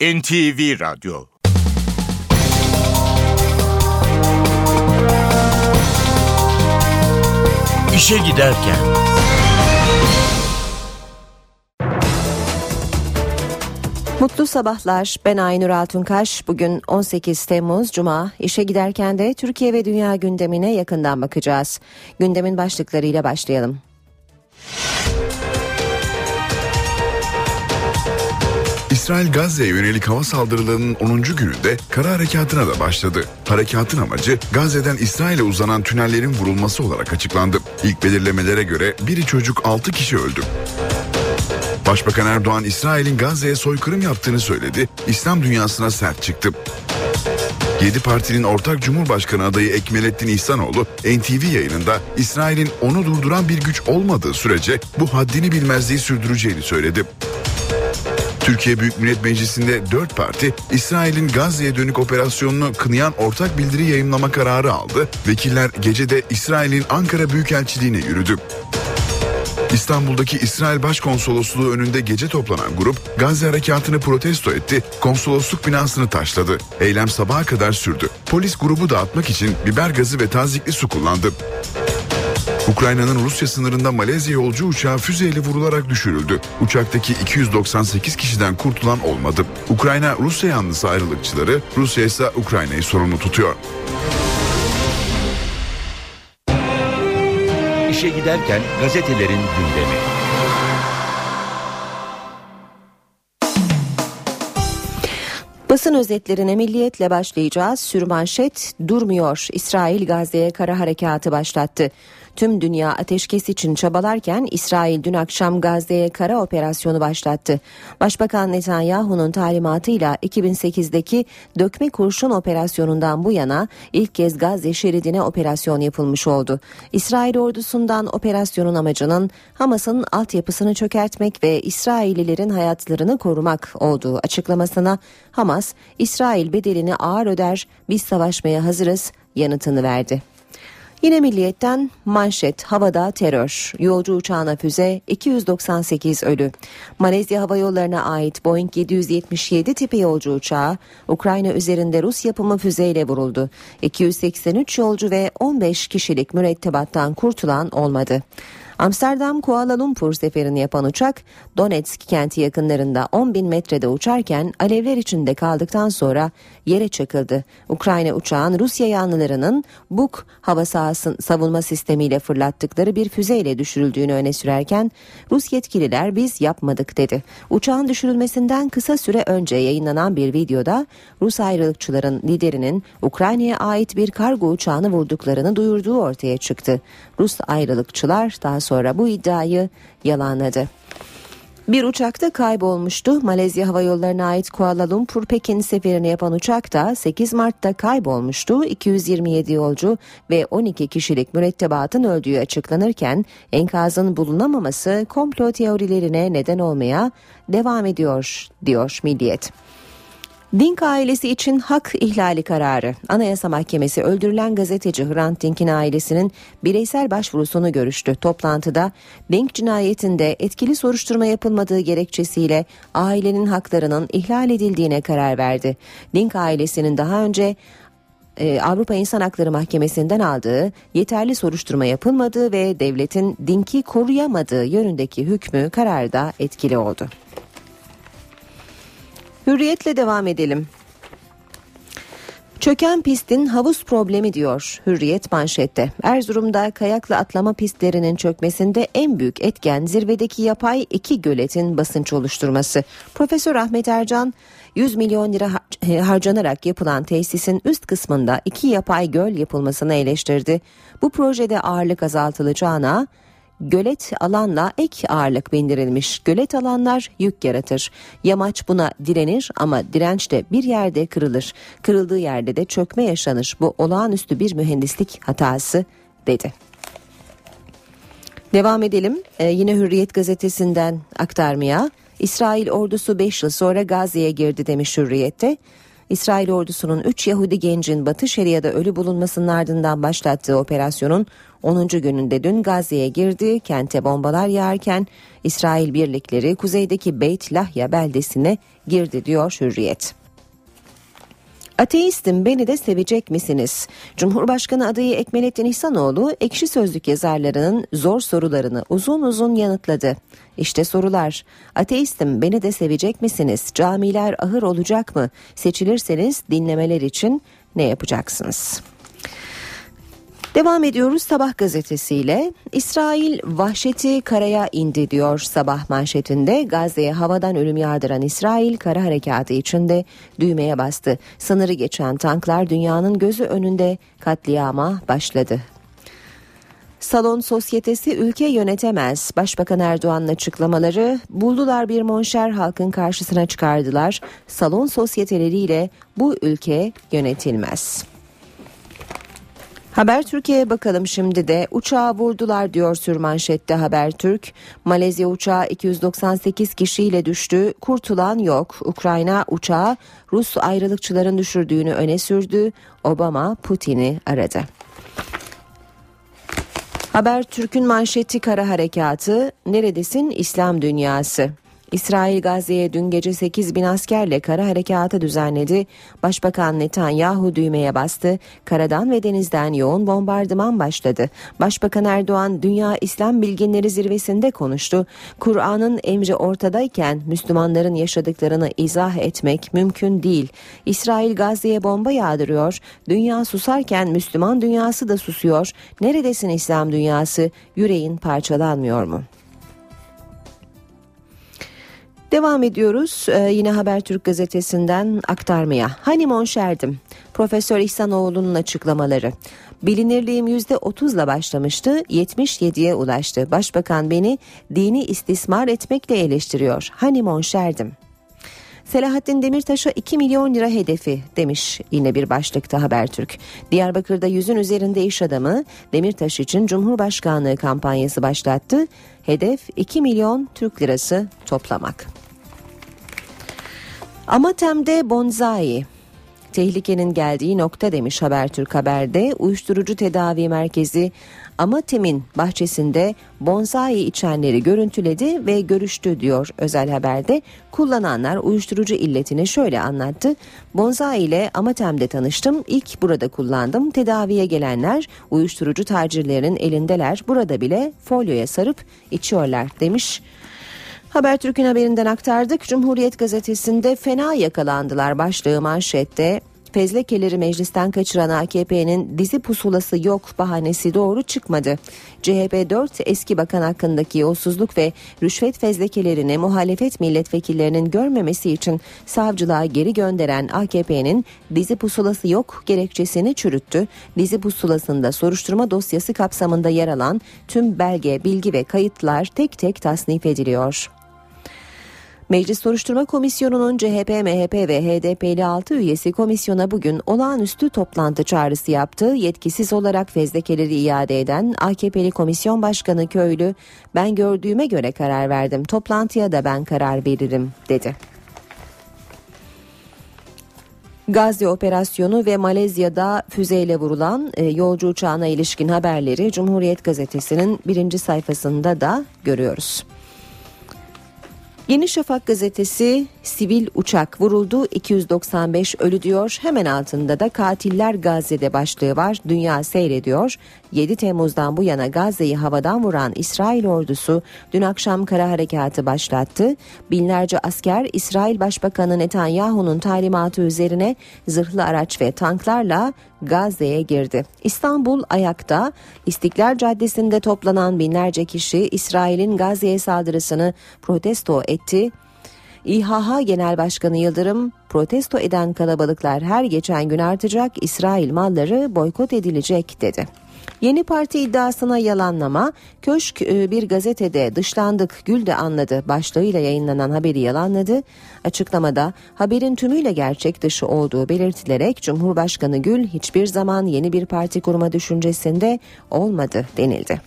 NTV Radyo İşe Giderken Mutlu sabahlar. Ben Aynur Altunkaş. Bugün 18 Temmuz Cuma. İşe giderken de Türkiye ve dünya gündemine yakından bakacağız. Gündemin başlıklarıyla başlayalım. İsrail Gazze'ye yönelik hava saldırılarının 10. gününde kara harekatına da başladı. Harekatın amacı Gazze'den İsrail'e uzanan tünellerin vurulması olarak açıklandı. İlk belirlemelere göre biri çocuk 6 kişi öldü. Başbakan Erdoğan İsrail'in Gazze'ye soykırım yaptığını söyledi. İslam dünyasına sert çıktı. 7 partinin ortak Cumhurbaşkanı adayı Ekmelettin İhsanoğlu NTV yayınında İsrail'in onu durduran bir güç olmadığı sürece bu haddini bilmezliği sürdüreceğini söyledi. Türkiye Büyük Millet Meclisi'nde 4 parti İsrail'in Gazze'ye dönük operasyonunu kınayan ortak bildiri yayımlama kararı aldı. Vekiller gecede İsrail'in Ankara Büyükelçiliğine yürüdü. İstanbul'daki İsrail Başkonsolosluğu önünde gece toplanan grup Gazze harekatını protesto etti, konsolosluk binasını taşladı. Eylem sabaha kadar sürdü. Polis grubu dağıtmak için biber gazı ve tazikli su kullandı. Ukrayna'nın Rusya sınırında Malezya yolcu uçağı füzeyle vurularak düşürüldü. Uçaktaki 298 kişiden kurtulan olmadı. Ukrayna Rusya yanlısı ayrılıkçıları, Rusya ise Ukrayna'yı sorumlu tutuyor. İşe Giderken gazetelerin gündemi. Basın özetlerine milliyetle başlayacağız. Sürmanşet durmuyor. İsrail Gazze'ye kara harekatı başlattı. Tüm dünya ateşkes için çabalarken İsrail dün akşam Gazze'ye kara operasyonu başlattı. Başbakan Netanyahu'nun talimatıyla 2008'deki dökme kurşun operasyonundan bu yana ilk kez Gazze şeridine operasyon yapılmış oldu. İsrail ordusundan operasyonun amacının Hamas'ın altyapısını çökertmek ve İsraillilerin hayatlarını korumak olduğu açıklamasına Hamas, İsrail bedelini ağır öder, biz savaşmaya hazırız yanıtını verdi. Yine milliyetten manşet havada terör. Yolcu uçağına füze 298 ölü. Malezya Hava Yolları'na ait Boeing 777 tipi yolcu uçağı Ukrayna üzerinde Rus yapımı füzeyle vuruldu. 283 yolcu ve 15 kişilik mürettebattan kurtulan olmadı. Amsterdam Kuala Lumpur seferini yapan uçak Donetsk kenti yakınlarında 10 bin metrede uçarken alevler içinde kaldıktan sonra yere çakıldı. Ukrayna uçağın Rusya yanlılarının Buk hava sahası savunma sistemiyle fırlattıkları bir füzeyle düşürüldüğünü öne sürerken Rus yetkililer biz yapmadık dedi. Uçağın düşürülmesinden kısa süre önce yayınlanan bir videoda Rus ayrılıkçıların liderinin Ukrayna'ya ait bir kargo uçağını vurduklarını duyurduğu ortaya çıktı. Rus ayrılıkçılar daha sonra bu iddiayı yalanladı. Bir uçakta kaybolmuştu. Malezya Hava Yolları'na ait Kuala Lumpur Pekin seferini yapan uçak da 8 Mart'ta kaybolmuştu. 227 yolcu ve 12 kişilik mürettebatın öldüğü açıklanırken enkazın bulunamaması komplo teorilerine neden olmaya devam ediyor diyor Milliyet. Dink ailesi için hak ihlali kararı. Anayasa Mahkemesi öldürülen gazeteci Hrant Dink'in ailesinin bireysel başvurusunu görüştü. Toplantıda Dink cinayetinde etkili soruşturma yapılmadığı gerekçesiyle ailenin haklarının ihlal edildiğine karar verdi. Dink ailesinin daha önce e, Avrupa İnsan Hakları Mahkemesi'nden aldığı yeterli soruşturma yapılmadığı ve devletin Dink'i koruyamadığı yönündeki hükmü kararda etkili oldu. Hürriyetle devam edelim. Çöken pistin havuz problemi diyor Hürriyet manşette. Erzurum'da kayakla atlama pistlerinin çökmesinde en büyük etken zirvedeki yapay iki göletin basınç oluşturması. Profesör Ahmet Ercan 100 milyon lira harcanarak yapılan tesisin üst kısmında iki yapay göl yapılmasını eleştirdi. Bu projede ağırlık azaltılacağına gölet alanla ek ağırlık bindirilmiş. Gölet alanlar yük yaratır. Yamaç buna direnir ama direnç de bir yerde kırılır. Kırıldığı yerde de çökme yaşanır. Bu olağanüstü bir mühendislik hatası dedi. Devam edelim. Ee, yine Hürriyet gazetesinden aktarmaya. İsrail ordusu 5 yıl sonra Gazze'ye girdi demiş Hürriyet'te. İsrail ordusunun 3 Yahudi gencin Batı Şeria'da ölü bulunmasının ardından başlattığı operasyonun 10. gününde dün Gazze'ye girdi. Kente bombalar yağarken İsrail birlikleri kuzeydeki Beyt Lahya beldesine girdi diyor Hürriyet. Ateistim beni de sevecek misiniz? Cumhurbaşkanı adayı Ekmelettin İhsanoğlu ekşi sözlük yazarlarının zor sorularını uzun uzun yanıtladı. İşte sorular. Ateistim beni de sevecek misiniz? Camiler ahır olacak mı? Seçilirseniz dinlemeler için ne yapacaksınız? Devam ediyoruz Sabah gazetesiyle. İsrail vahşeti karaya indi diyor sabah manşetinde. Gazze'ye havadan ölüm yağdıran İsrail kara harekatı içinde düğmeye bastı. Sınırı geçen tanklar dünyanın gözü önünde katliama başladı. Salon sosyetesi ülke yönetemez. Başbakan Erdoğan'ın açıklamaları buldular bir monşer halkın karşısına çıkardılar. Salon sosyeteleriyle bu ülke yönetilmez. Haber Türkiye'ye bakalım şimdi de uçağı vurdular diyor sürmanşette Habertürk. Malezya uçağı 298 kişiyle düştü. Kurtulan yok. Ukrayna uçağı Rus ayrılıkçıların düşürdüğünü öne sürdü. Obama Putin'i aradı. Habertürk'ün manşeti kara harekatı neredesin İslam dünyası. İsrail Gazze'ye dün gece 8 bin askerle kara harekatı düzenledi. Başbakan Netanyahu düğmeye bastı. Karadan ve denizden yoğun bombardıman başladı. Başbakan Erdoğan Dünya İslam Bilginleri Zirvesi'nde konuştu. Kur'an'ın emri ortadayken Müslümanların yaşadıklarını izah etmek mümkün değil. İsrail Gazze'ye bomba yağdırıyor. Dünya susarken Müslüman dünyası da susuyor. Neredesin İslam dünyası? Yüreğin parçalanmıyor mu? Devam ediyoruz ee, yine Habertürk gazetesinden aktarmaya. Hani monşerdim? Profesör İhsanoğlu'nun açıklamaları. Bilinirliğim %30'la başlamıştı, 77'ye ulaştı. Başbakan beni dini istismar etmekle eleştiriyor. Hani monşerdim? Selahattin Demirtaş'a 2 milyon lira hedefi demiş yine bir başlıkta Habertürk. Diyarbakır'da yüzün üzerinde iş adamı Demirtaş için Cumhurbaşkanlığı kampanyası başlattı. Hedef 2 milyon Türk lirası toplamak. Amatem'de bonsai. Tehlikenin geldiği nokta demiş Habertürk Haber'de uyuşturucu tedavi merkezi Amatem'in bahçesinde bonsai içenleri görüntüledi ve görüştü diyor özel haberde. Kullananlar uyuşturucu illetini şöyle anlattı. Bonsai ile Amatem'de tanıştım. İlk burada kullandım. Tedaviye gelenler uyuşturucu tacirlerinin elindeler. Burada bile folyoya sarıp içiyorlar demiş. Habertürk'ün haberinden aktardık. Cumhuriyet gazetesinde fena yakalandılar başlığı manşette. Fezlekeleri meclisten kaçıran AKP'nin dizi pusulası yok bahanesi doğru çıkmadı. CHP 4 eski bakan hakkındaki yolsuzluk ve rüşvet fezlekelerini muhalefet milletvekillerinin görmemesi için savcılığa geri gönderen AKP'nin dizi pusulası yok gerekçesini çürüttü. Dizi pusulasında soruşturma dosyası kapsamında yer alan tüm belge, bilgi ve kayıtlar tek tek tasnif ediliyor. Meclis Soruşturma Komisyonu'nun CHP, MHP ve HDP'li 6 üyesi komisyona bugün olağanüstü toplantı çağrısı yaptı. Yetkisiz olarak fezlekeleri iade eden AKP'li Komisyon Başkanı Köylü, ben gördüğüme göre karar verdim, toplantıya da ben karar veririm dedi. Gazze operasyonu ve Malezya'da füzeyle vurulan e, yolcu uçağına ilişkin haberleri Cumhuriyet Gazetesi'nin birinci sayfasında da görüyoruz. Yeni Şafak gazetesi sivil uçak vuruldu 295 ölü diyor. Hemen altında da katiller Gazze'de başlığı var. Dünya seyrediyor. 7 Temmuz'dan bu yana Gazze'yi havadan vuran İsrail ordusu dün akşam kara harekatı başlattı. Binlerce asker İsrail Başbakanı Netanyahu'nun talimatı üzerine zırhlı araç ve tanklarla Gazze'ye girdi. İstanbul ayakta İstiklal Caddesi'nde toplanan binlerce kişi İsrail'in Gazze'ye saldırısını protesto etti. İHH Genel Başkanı Yıldırım protesto eden kalabalıklar her geçen gün artacak İsrail malları boykot edilecek dedi. Yeni parti iddiasına yalanlama, Köşk e, bir gazetede dışlandık Gül de anladı başlığıyla yayınlanan haberi yalanladı. Açıklamada haberin tümüyle gerçek dışı olduğu belirtilerek Cumhurbaşkanı Gül hiçbir zaman yeni bir parti kurma düşüncesinde olmadı denildi.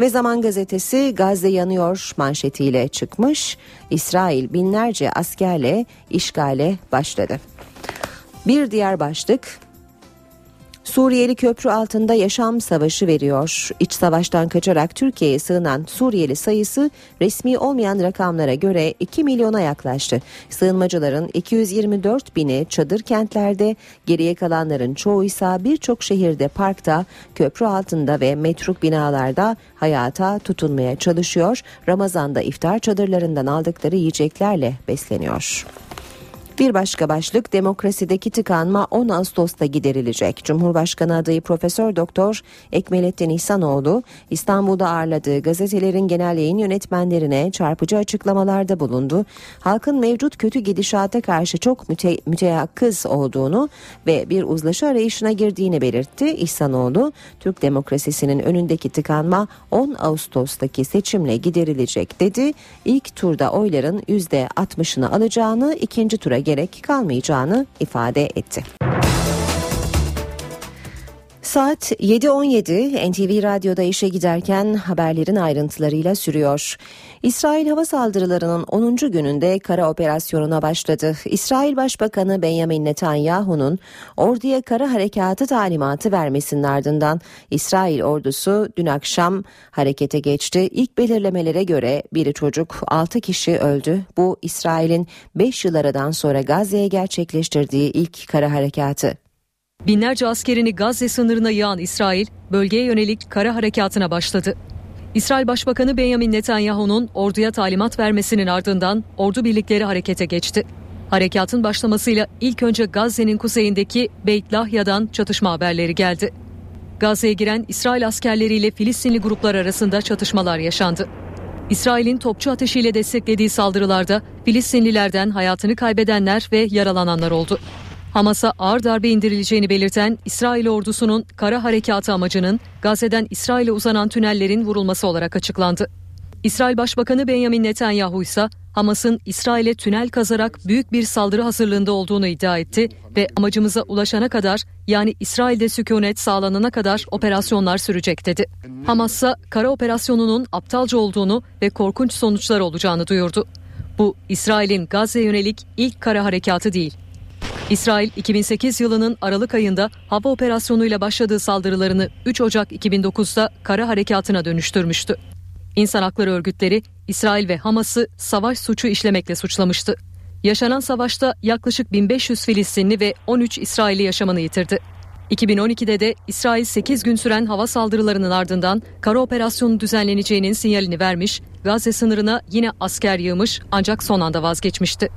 Ve Zaman Gazetesi Gazze yanıyor manşetiyle çıkmış. İsrail binlerce askerle işgale başladı. Bir diğer başlık Suriyeli köprü altında yaşam savaşı veriyor. İç savaştan kaçarak Türkiye'ye sığınan Suriyeli sayısı resmi olmayan rakamlara göre 2 milyona yaklaştı. Sığınmacıların 224 bini çadır kentlerde, geriye kalanların çoğu ise birçok şehirde parkta, köprü altında ve metruk binalarda hayata tutunmaya çalışıyor. Ramazan'da iftar çadırlarından aldıkları yiyeceklerle besleniyor. Bir başka başlık demokrasideki tıkanma 10 Ağustos'ta giderilecek. Cumhurbaşkanı adayı Profesör Doktor Ekmelettin İhsanoğlu İstanbul'da ağırladığı gazetelerin genel yayın yönetmenlerine çarpıcı açıklamalarda bulundu. Halkın mevcut kötü gidişata karşı çok müte müteyakkız olduğunu ve bir uzlaşı arayışına girdiğini belirtti. İhsanoğlu, Türk demokrasisinin önündeki tıkanma 10 Ağustos'taki seçimle giderilecek dedi. İlk turda oyların %60'ını alacağını, ikinci tura gerek kalmayacağını ifade etti. Saat 7.17 NTV Radyo'da işe giderken haberlerin ayrıntılarıyla sürüyor. İsrail hava saldırılarının 10. gününde kara operasyonuna başladı. İsrail Başbakanı Benjamin Netanyahu'nun orduya kara harekatı talimatı vermesinin ardından İsrail ordusu dün akşam harekete geçti. İlk belirlemelere göre biri çocuk 6 kişi öldü. Bu İsrail'in 5 yıl aradan sonra Gazze'ye gerçekleştirdiği ilk kara harekatı. Binlerce askerini Gazze sınırına yığan İsrail, bölgeye yönelik kara harekatına başladı. İsrail Başbakanı Benjamin Netanyahu'nun orduya talimat vermesinin ardından ordu birlikleri harekete geçti. Harekatın başlamasıyla ilk önce Gazze'nin kuzeyindeki Beit Lahya'dan çatışma haberleri geldi. Gazze'ye giren İsrail askerleriyle Filistinli gruplar arasında çatışmalar yaşandı. İsrail'in topçu ateşiyle desteklediği saldırılarda Filistinlilerden hayatını kaybedenler ve yaralananlar oldu. Hamas'a ağır darbe indirileceğini belirten İsrail ordusunun kara harekatı amacının Gazze'den İsrail'e uzanan tünellerin vurulması olarak açıklandı. İsrail Başbakanı Benjamin Netanyahu ise Hamas'ın İsrail'e tünel kazarak büyük bir saldırı hazırlığında olduğunu iddia etti ve amacımıza ulaşana kadar yani İsrail'de sükunet sağlanana kadar operasyonlar sürecek dedi. Hamas ise kara operasyonunun aptalca olduğunu ve korkunç sonuçlar olacağını duyurdu. Bu İsrail'in Gazze'ye yönelik ilk kara harekatı değil. İsrail 2008 yılının Aralık ayında hava operasyonuyla başladığı saldırılarını 3 Ocak 2009'da kara harekatına dönüştürmüştü. İnsan hakları örgütleri İsrail ve Hamas'ı savaş suçu işlemekle suçlamıştı. Yaşanan savaşta yaklaşık 1500 Filistinli ve 13 İsrailli yaşamını yitirdi. 2012'de de İsrail 8 gün süren hava saldırılarının ardından kara operasyonu düzenleneceğinin sinyalini vermiş, Gazze sınırına yine asker yığmış ancak son anda vazgeçmişti.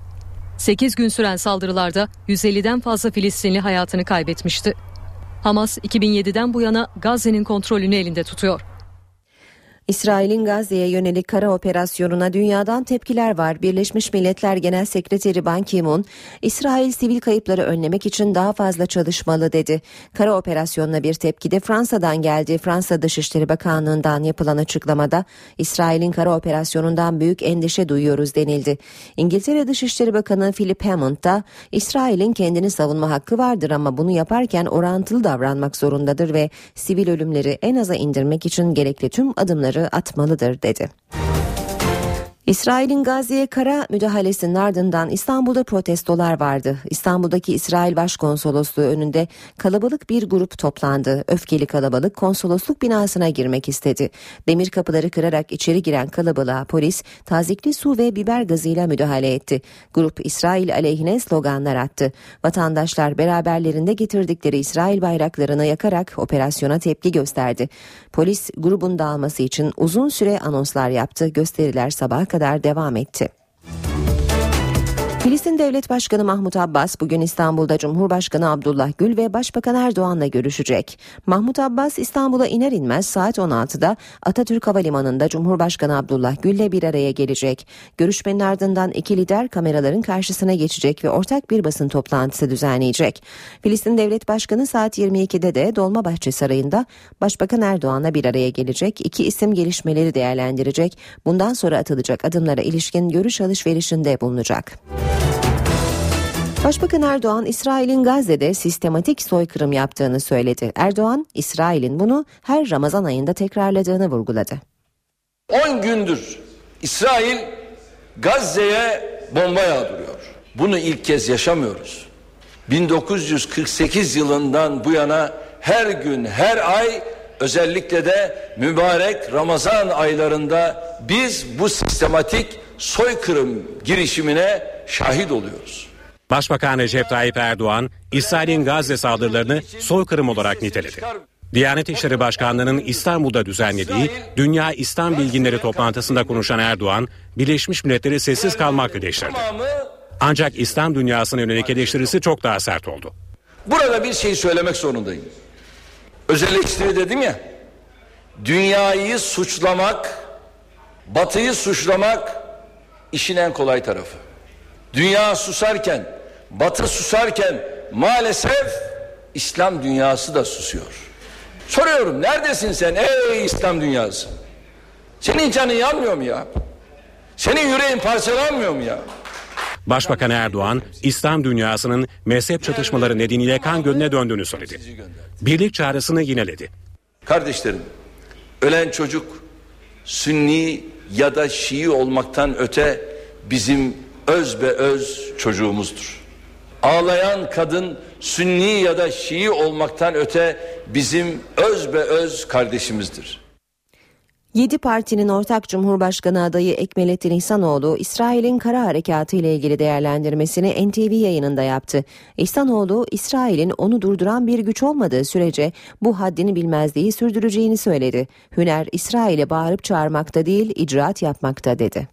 8 gün süren saldırılarda 150'den fazla Filistinli hayatını kaybetmişti. Hamas 2007'den bu yana Gazze'nin kontrolünü elinde tutuyor. İsrail'in Gazze'ye yönelik kara operasyonuna dünyadan tepkiler var. Birleşmiş Milletler Genel Sekreteri Ban Ki-moon, İsrail sivil kayıpları önlemek için daha fazla çalışmalı dedi. Kara operasyonuna bir tepki de Fransa'dan geldi. Fransa Dışişleri Bakanlığı'ndan yapılan açıklamada İsrail'in kara operasyonundan büyük endişe duyuyoruz denildi. İngiltere Dışişleri Bakanı Philip Hammond da İsrail'in kendini savunma hakkı vardır ama bunu yaparken orantılı davranmak zorundadır ve sivil ölümleri en aza indirmek için gerekli tüm adımları atmalıdır dedi. İsrail'in Gazze'ye kara müdahalesinin ardından İstanbul'da protestolar vardı. İstanbul'daki İsrail Başkonsolosluğu önünde kalabalık bir grup toplandı. Öfkeli kalabalık konsolosluk binasına girmek istedi. Demir kapıları kırarak içeri giren kalabalığa polis tazikli su ve biber gazıyla müdahale etti. Grup İsrail aleyhine sloganlar attı. Vatandaşlar beraberlerinde getirdikleri İsrail bayraklarını yakarak operasyona tepki gösterdi. Polis grubun dağılması için uzun süre anonslar yaptı. Gösteriler sabaha kadar devam etti. Filistin Devlet Başkanı Mahmut Abbas bugün İstanbul'da Cumhurbaşkanı Abdullah Gül ve Başbakan Erdoğan'la görüşecek. Mahmut Abbas İstanbul'a iner inmez saat 16'da Atatürk Havalimanı'nda Cumhurbaşkanı Abdullah Gül'le bir araya gelecek. Görüşmenin ardından iki lider kameraların karşısına geçecek ve ortak bir basın toplantısı düzenleyecek. Filistin Devlet Başkanı saat 22'de de Dolmabahçe Sarayı'nda Başbakan Erdoğan'la bir araya gelecek. İki isim gelişmeleri değerlendirecek. Bundan sonra atılacak adımlara ilişkin görüş alışverişinde bulunacak. Başbakan Erdoğan, İsrail'in Gazze'de sistematik soykırım yaptığını söyledi. Erdoğan, İsrail'in bunu her Ramazan ayında tekrarladığını vurguladı. 10 gündür İsrail Gazze'ye bomba yağdırıyor. Bunu ilk kez yaşamıyoruz. 1948 yılından bu yana her gün, her ay özellikle de mübarek Ramazan aylarında biz bu sistematik soykırım girişimine şahit oluyoruz. Başbakan Recep Tayyip Erdoğan, İsrail'in Gazze saldırılarını soykırım olarak niteledi. Diyanet İşleri Başkanlığı'nın İstanbul'da düzenlediği Dünya İslam Bilginleri toplantısında konuşan Erdoğan, Birleşmiş Milletleri sessiz kalmakla eleştirdi. Ancak İslam dünyasına yönelik eleştirisi çok daha sert oldu. Burada bir şey söylemek zorundayım. Özel eleştiri dedim ya. Dünyayı suçlamak, batıyı suçlamak işin en kolay tarafı. Dünya susarken, batı susarken maalesef İslam dünyası da susuyor. Soruyorum neredesin sen ey İslam dünyası? Senin canın yanmıyor mu ya? Senin yüreğin parçalanmıyor mu ya? Başbakan Erdoğan, İslam dünyasının mezhep çatışmaları nedeniyle kan gölüne döndüğünü söyledi. Birlik çağrısını yineledi. Kardeşlerim, ölen çocuk Sünni ya da Şii olmaktan öte bizim öz be öz çocuğumuzdur. Ağlayan kadın Sünni ya da Şii olmaktan öte bizim öz be öz kardeşimizdir. 7 partinin ortak Cumhurbaşkanı adayı Ekmelettin İhsanoğlu, İsrail'in kara harekatı ile ilgili değerlendirmesini NTV yayınında yaptı. İhsanoğlu, İsrail'in onu durduran bir güç olmadığı sürece bu haddini bilmezliği sürdüreceğini söyledi. Hüner, İsrail'e bağırıp çağırmakta değil, icraat yapmakta dedi.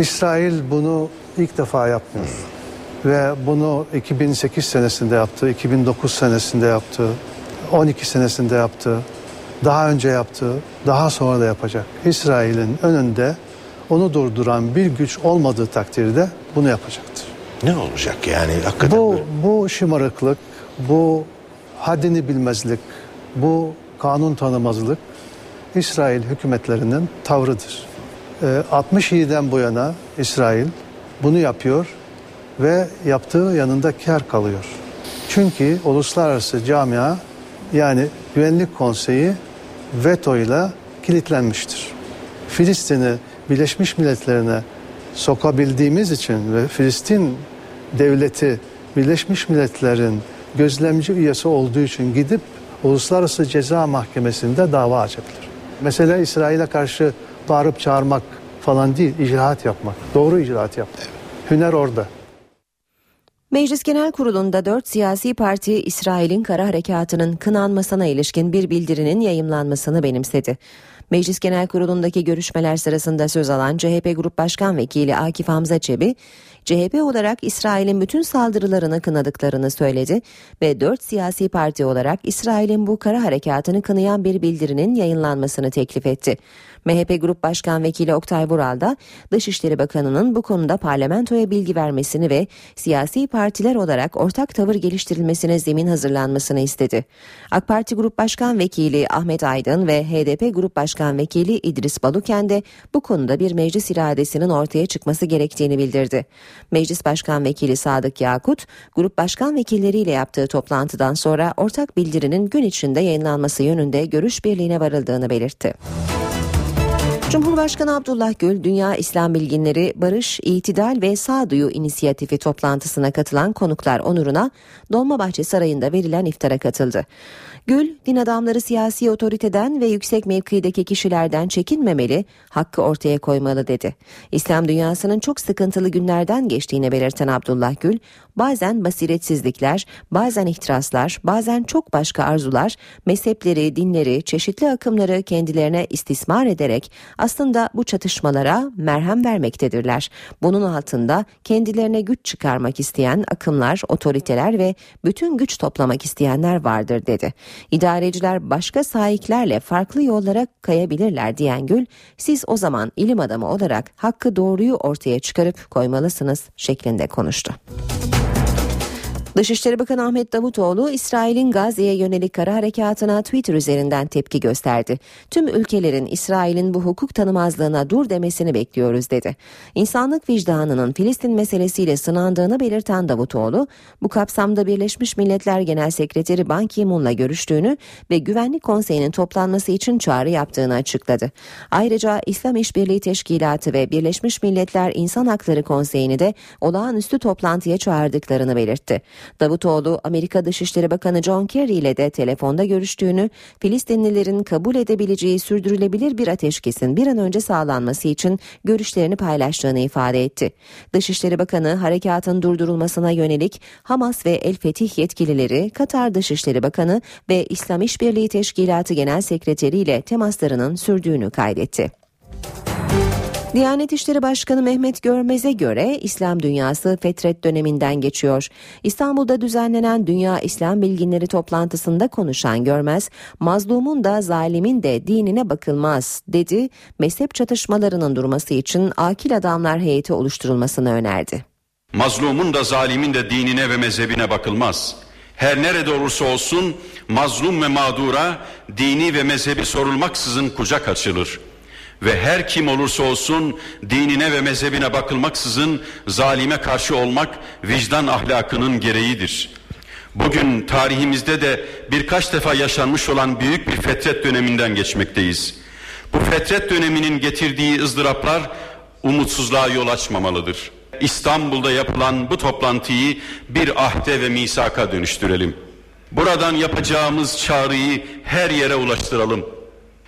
İsrail bunu ilk defa yapmıyor. Ve bunu 2008 senesinde yaptı, 2009 senesinde yaptı, 12 senesinde yaptı, daha önce yaptı, daha sonra da yapacak. İsrail'in önünde onu durduran bir güç olmadığı takdirde bunu yapacaktır. Ne olacak yani hakikaten Bu, böyle? bu şımarıklık, bu haddini bilmezlik, bu kanun tanımazlık İsrail hükümetlerinin tavrıdır. Ee, 67'den bu yana İsrail bunu yapıyor ve yaptığı yanında kar kalıyor. Çünkü uluslararası camia yani Güvenlik Konseyi vetoyla kilitlenmiştir. Filistin'i Birleşmiş Milletler'ine sokabildiğimiz için ve Filistin devleti Birleşmiş Milletler'in gözlemci üyesi olduğu için gidip Uluslararası Ceza Mahkemesi'nde dava açabilir. Mesela İsrail'e karşı bağırıp çağırmak falan değil, icraat yapmak. Doğru icraat yapmak. Hüner orada. Meclis Genel Kurulu'nda dört siyasi parti İsrail'in kara harekatının kınanmasına ilişkin bir bildirinin yayımlanmasını benimsedi. Meclis Genel Kurulu'ndaki görüşmeler sırasında söz alan CHP Grup Başkan Vekili Akif Hamza Çebi, CHP olarak İsrail'in bütün saldırılarını kınadıklarını söyledi ve dört siyasi parti olarak İsrail'in bu kara harekatını kınayan bir bildirinin yayınlanmasını teklif etti. MHP Grup Başkan Vekili Oktay Vural da Dışişleri Bakanı'nın bu konuda parlamentoya bilgi vermesini ve siyasi partiler olarak ortak tavır geliştirilmesine zemin hazırlanmasını istedi. AK Parti Grup Başkan Vekili Ahmet Aydın ve HDP Grup Başkan Vekili İdris Baluken de bu konuda bir meclis iradesinin ortaya çıkması gerektiğini bildirdi. Meclis Başkan Vekili Sadık Yakut, Grup Başkan Vekilleriyle yaptığı toplantıdan sonra ortak bildirinin gün içinde yayınlanması yönünde görüş birliğine varıldığını belirtti. Cumhurbaşkanı Abdullah Gül, Dünya İslam Bilginleri Barış, İtidal ve Sağduyu İnisiyatifi toplantısına katılan konuklar onuruna Dolmabahçe Sarayı'nda verilen iftara katıldı. Gül, din adamları siyasi otoriteden ve yüksek mevkideki kişilerden çekinmemeli, hakkı ortaya koymalı dedi. İslam dünyasının çok sıkıntılı günlerden geçtiğini belirten Abdullah Gül, bazen basiretsizlikler, bazen ihtiraslar, bazen çok başka arzular, mezhepleri, dinleri, çeşitli akımları kendilerine istismar ederek aslında bu çatışmalara merhem vermektedirler. Bunun altında kendilerine güç çıkarmak isteyen akımlar, otoriteler ve bütün güç toplamak isteyenler vardır dedi. İdareciler başka sahiplerle farklı yollara kayabilirler diyen Gül, siz o zaman ilim adamı olarak hakkı doğruyu ortaya çıkarıp koymalısınız şeklinde konuştu. Dışişleri Bakanı Ahmet Davutoğlu, İsrail'in Gazze'ye yönelik kara harekatına Twitter üzerinden tepki gösterdi. Tüm ülkelerin İsrail'in bu hukuk tanımazlığına dur demesini bekliyoruz dedi. İnsanlık vicdanının Filistin meselesiyle sınandığını belirten Davutoğlu, bu kapsamda Birleşmiş Milletler Genel Sekreteri Ban Ki-moon'la görüştüğünü ve Güvenlik Konseyi'nin toplanması için çağrı yaptığını açıkladı. Ayrıca İslam İşbirliği Teşkilatı ve Birleşmiş Milletler İnsan Hakları Konseyi'ni de olağanüstü toplantıya çağırdıklarını belirtti. Davutoğlu, Amerika Dışişleri Bakanı John Kerry ile de telefonda görüştüğünü, Filistinlilerin kabul edebileceği sürdürülebilir bir ateşkesin bir an önce sağlanması için görüşlerini paylaştığını ifade etti. Dışişleri Bakanı harekatın durdurulmasına yönelik Hamas ve El Fetih yetkilileri, Katar Dışişleri Bakanı ve İslam İşbirliği Teşkilatı Genel Sekreteri ile temaslarının sürdüğünü kaydetti. Diyanet İşleri Başkanı Mehmet Görmez'e göre İslam dünyası fetret döneminden geçiyor. İstanbul'da düzenlenen Dünya İslam Bilginleri toplantısında konuşan Görmez, mazlumun da zalimin de dinine bakılmaz dedi. Mezhep çatışmalarının durması için akil adamlar heyeti oluşturulmasını önerdi. Mazlumun da zalimin de dinine ve mezhebine bakılmaz. Her nerede olursa olsun mazlum ve mağdura dini ve mezhebi sorulmaksızın kucak açılır ve her kim olursa olsun dinine ve mezhebine bakılmaksızın zalime karşı olmak vicdan ahlakının gereğidir. Bugün tarihimizde de birkaç defa yaşanmış olan büyük bir fetret döneminden geçmekteyiz. Bu fetret döneminin getirdiği ızdıraplar umutsuzluğa yol açmamalıdır. İstanbul'da yapılan bu toplantıyı bir ahde ve misaka dönüştürelim. Buradan yapacağımız çağrıyı her yere ulaştıralım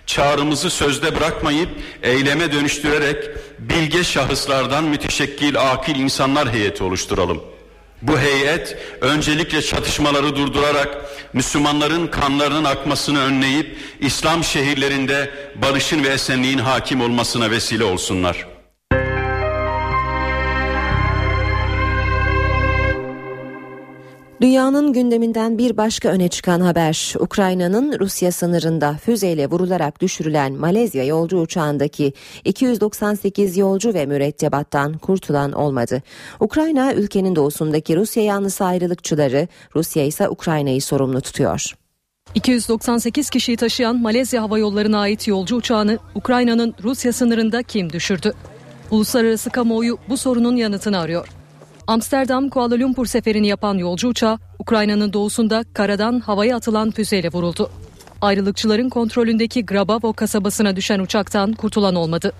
çağrımızı sözde bırakmayıp eyleme dönüştürerek bilge şahıslardan müteşekkil akil insanlar heyeti oluşturalım. Bu heyet öncelikle çatışmaları durdurarak Müslümanların kanlarının akmasını önleyip İslam şehirlerinde barışın ve esenliğin hakim olmasına vesile olsunlar. Dünyanın gündeminden bir başka öne çıkan haber Ukrayna'nın Rusya sınırında füzeyle vurularak düşürülen Malezya yolcu uçağındaki 298 yolcu ve mürettebattan kurtulan olmadı. Ukrayna ülkenin doğusundaki Rusya yanlısı ayrılıkçıları, Rusya ise Ukrayna'yı sorumlu tutuyor. 298 kişiyi taşıyan Malezya Hava Yolları'na ait yolcu uçağını Ukrayna'nın Rusya sınırında kim düşürdü? Uluslararası kamuoyu bu sorunun yanıtını arıyor. Amsterdam Kuala Lumpur seferini yapan yolcu uçağı Ukrayna'nın doğusunda karadan havaya atılan füzeyle vuruldu. Ayrılıkçıların kontrolündeki Grabavo kasabasına düşen uçaktan kurtulan olmadı.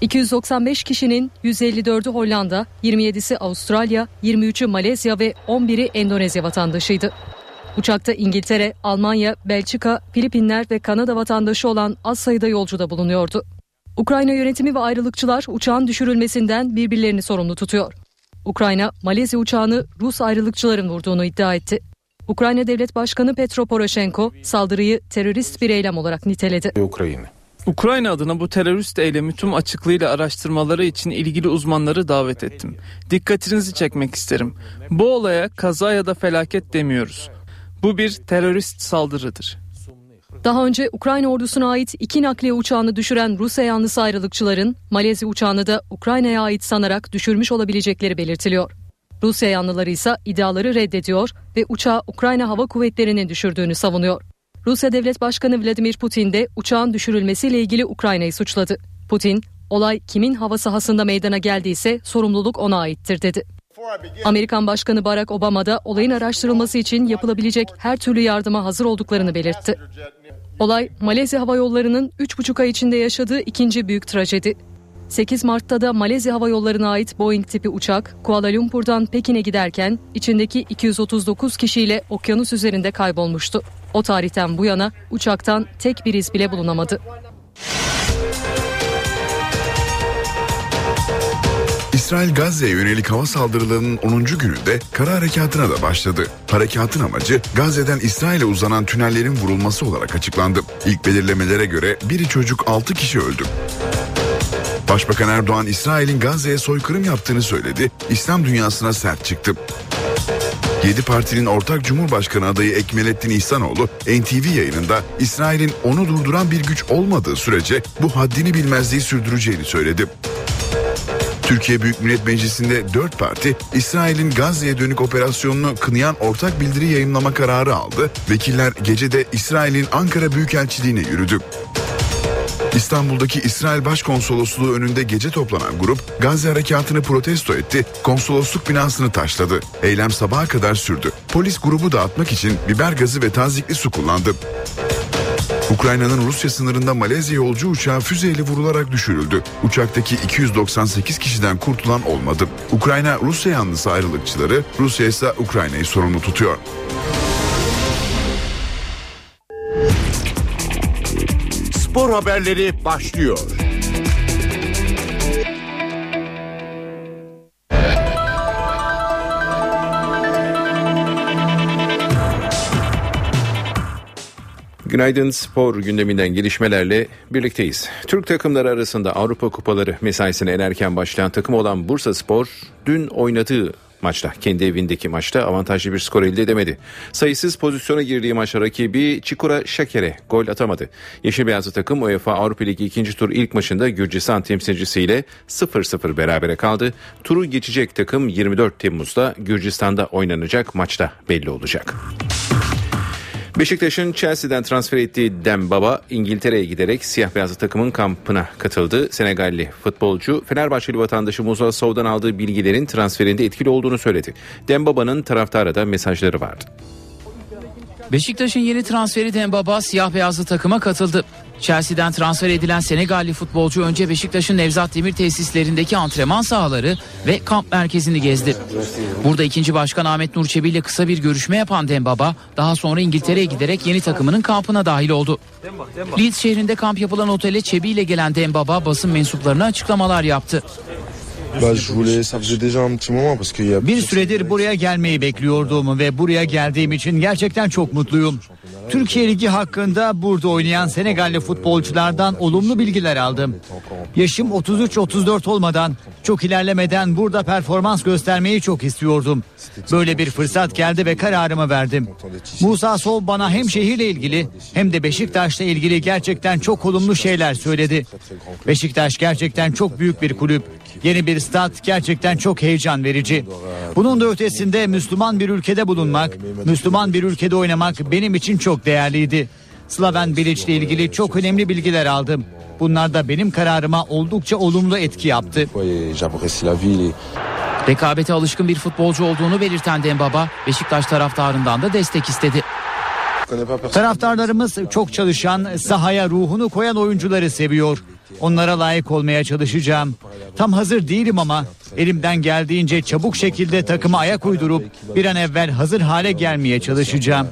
295 kişinin 154'ü Hollanda, 27'si Avustralya, 23'ü Malezya ve 11'i Endonezya vatandaşıydı. Uçakta İngiltere, Almanya, Belçika, Filipinler ve Kanada vatandaşı olan az sayıda yolcu da bulunuyordu. Ukrayna yönetimi ve ayrılıkçılar uçağın düşürülmesinden birbirlerini sorumlu tutuyor. Ukrayna, Malezya uçağını Rus ayrılıkçıların vurduğunu iddia etti. Ukrayna Devlet Başkanı Petro Poroshenko saldırıyı terörist bir eylem olarak niteledi. Ukrayna. Ukrayna adına bu terörist eylemi tüm açıklığıyla araştırmaları için ilgili uzmanları davet ettim. Dikkatinizi çekmek isterim. Bu olaya kaza ya da felaket demiyoruz. Bu bir terörist saldırıdır. Daha önce Ukrayna ordusuna ait iki nakliye uçağını düşüren Rusya yanlısı ayrılıkçıların Malezya uçağını da Ukrayna'ya ait sanarak düşürmüş olabilecekleri belirtiliyor. Rusya yanlıları ise iddiaları reddediyor ve uçağı Ukrayna Hava Kuvvetleri'nin düşürdüğünü savunuyor. Rusya Devlet Başkanı Vladimir Putin de uçağın düşürülmesiyle ilgili Ukrayna'yı suçladı. Putin, olay kimin hava sahasında meydana geldiyse sorumluluk ona aittir dedi. Amerikan Başkanı Barack Obama da olayın araştırılması için yapılabilecek her türlü yardıma hazır olduklarını belirtti. Olay Malezya Hava Yolları'nın 3,5 ay içinde yaşadığı ikinci büyük trajedi. 8 Mart'ta da Malezya Hava Yolları'na ait Boeing tipi uçak Kuala Lumpur'dan Pekin'e giderken içindeki 239 kişiyle okyanus üzerinde kaybolmuştu. O tarihten bu yana uçaktan tek bir iz bile bulunamadı. İsrail Gazze'ye yönelik hava saldırılarının 10. gününde kara harekatına da başladı. Harekatın amacı Gazze'den İsrail'e uzanan tünellerin vurulması olarak açıklandı. İlk belirlemelere göre biri çocuk 6 kişi öldü. Başbakan Erdoğan İsrail'in Gazze'ye soykırım yaptığını söyledi. İslam dünyasına sert çıktı. 7 partinin ortak Cumhurbaşkanı adayı Ekmelettin İhsanoğlu NTV yayınında İsrail'in onu durduran bir güç olmadığı sürece bu haddini bilmezliği sürdüreceğini söyledi. Türkiye Büyük Millet Meclisi'nde 4 parti İsrail'in Gazze'ye dönük operasyonunu kınayan ortak bildiri yayınlama kararı aldı. Vekiller gecede İsrail'in Ankara Büyükelçiliğine yürüdü. İstanbul'daki İsrail Başkonsolosluğu önünde gece toplanan grup Gazze harekatını protesto etti, konsolosluk binasını taşladı. Eylem sabaha kadar sürdü. Polis grubu dağıtmak için biber gazı ve tazikli su kullandı. Ukrayna'nın Rusya sınırında Malezya yolcu uçağı füzeyle vurularak düşürüldü. Uçaktaki 298 kişiden kurtulan olmadı. Ukrayna Rusya yanlısı ayrılıkçıları, Rusya ise Ukrayna'yı sorumlu tutuyor. Spor haberleri başlıyor. Günaydın spor gündeminden gelişmelerle birlikteyiz. Türk takımları arasında Avrupa Kupaları mesaisine en erken başlayan takım olan Bursa Spor dün oynadığı maçta kendi evindeki maçta avantajlı bir skor elde edemedi. Sayısız pozisyona girdiği maçta rakibi Çikura Şaker'e gol atamadı. Yeşil Beyazlı takım UEFA Avrupa Ligi ikinci tur ilk maçında Gürcistan temsilcisiyle 0-0 berabere kaldı. Turu geçecek takım 24 Temmuz'da Gürcistan'da oynanacak maçta belli olacak. Beşiktaş'ın Chelsea'den transfer ettiği Dembaba İngiltere'ye giderek siyah beyazlı takımın kampına katıldı. Senegalli futbolcu Fenerbahçeli vatandaşı Musa Sow'dan aldığı bilgilerin transferinde etkili olduğunu söyledi. Dembaba'nın taraftara da mesajları vardı. Beşiktaş'ın yeni transferi Dembaba siyah beyazlı takıma katıldı. Chelsea'den transfer edilen Senegalli futbolcu önce Beşiktaş'ın Nevzat Demir tesislerindeki antrenman sahaları ve kamp merkezini gezdi. Burada ikinci başkan Ahmet Nur Çebi ile kısa bir görüşme yapan Dembaba daha sonra İngiltere'ye giderek yeni takımının kampına dahil oldu. Leeds şehrinde kamp yapılan otele Çebi ile gelen Dembaba basın mensuplarına açıklamalar yaptı. Bir süredir buraya gelmeyi bekliyordum ve buraya geldiğim için gerçekten çok mutluyum. Türkiye Ligi hakkında burada oynayan Senegalli futbolculardan olumlu bilgiler aldım. Yaşım 33-34 olmadan, çok ilerlemeden burada performans göstermeyi çok istiyordum. Böyle bir fırsat geldi ve kararımı verdim. Musa Sol bana hem şehirle ilgili hem de Beşiktaş'la ilgili gerçekten çok olumlu şeyler söyledi. Beşiktaş gerçekten çok büyük bir kulüp. Yeni bir stat gerçekten çok heyecan verici. Bunun da ötesinde Müslüman bir ülkede bulunmak, Müslüman bir ülkede oynamak benim için çok değerliydi. Slaven Bilic ile ilgili çok önemli bilgiler aldım. Bunlar da benim kararıma oldukça olumlu etki yaptı. Rekabete alışkın bir futbolcu olduğunu belirten Dembaba, Beşiktaş taraftarından da destek istedi. Taraftarlarımız çok çalışan, sahaya ruhunu koyan oyuncuları seviyor. Onlara layık olmaya çalışacağım. Tam hazır değilim ama elimden geldiğince çabuk şekilde takıma ayak uydurup bir an evvel hazır hale gelmeye çalışacağım.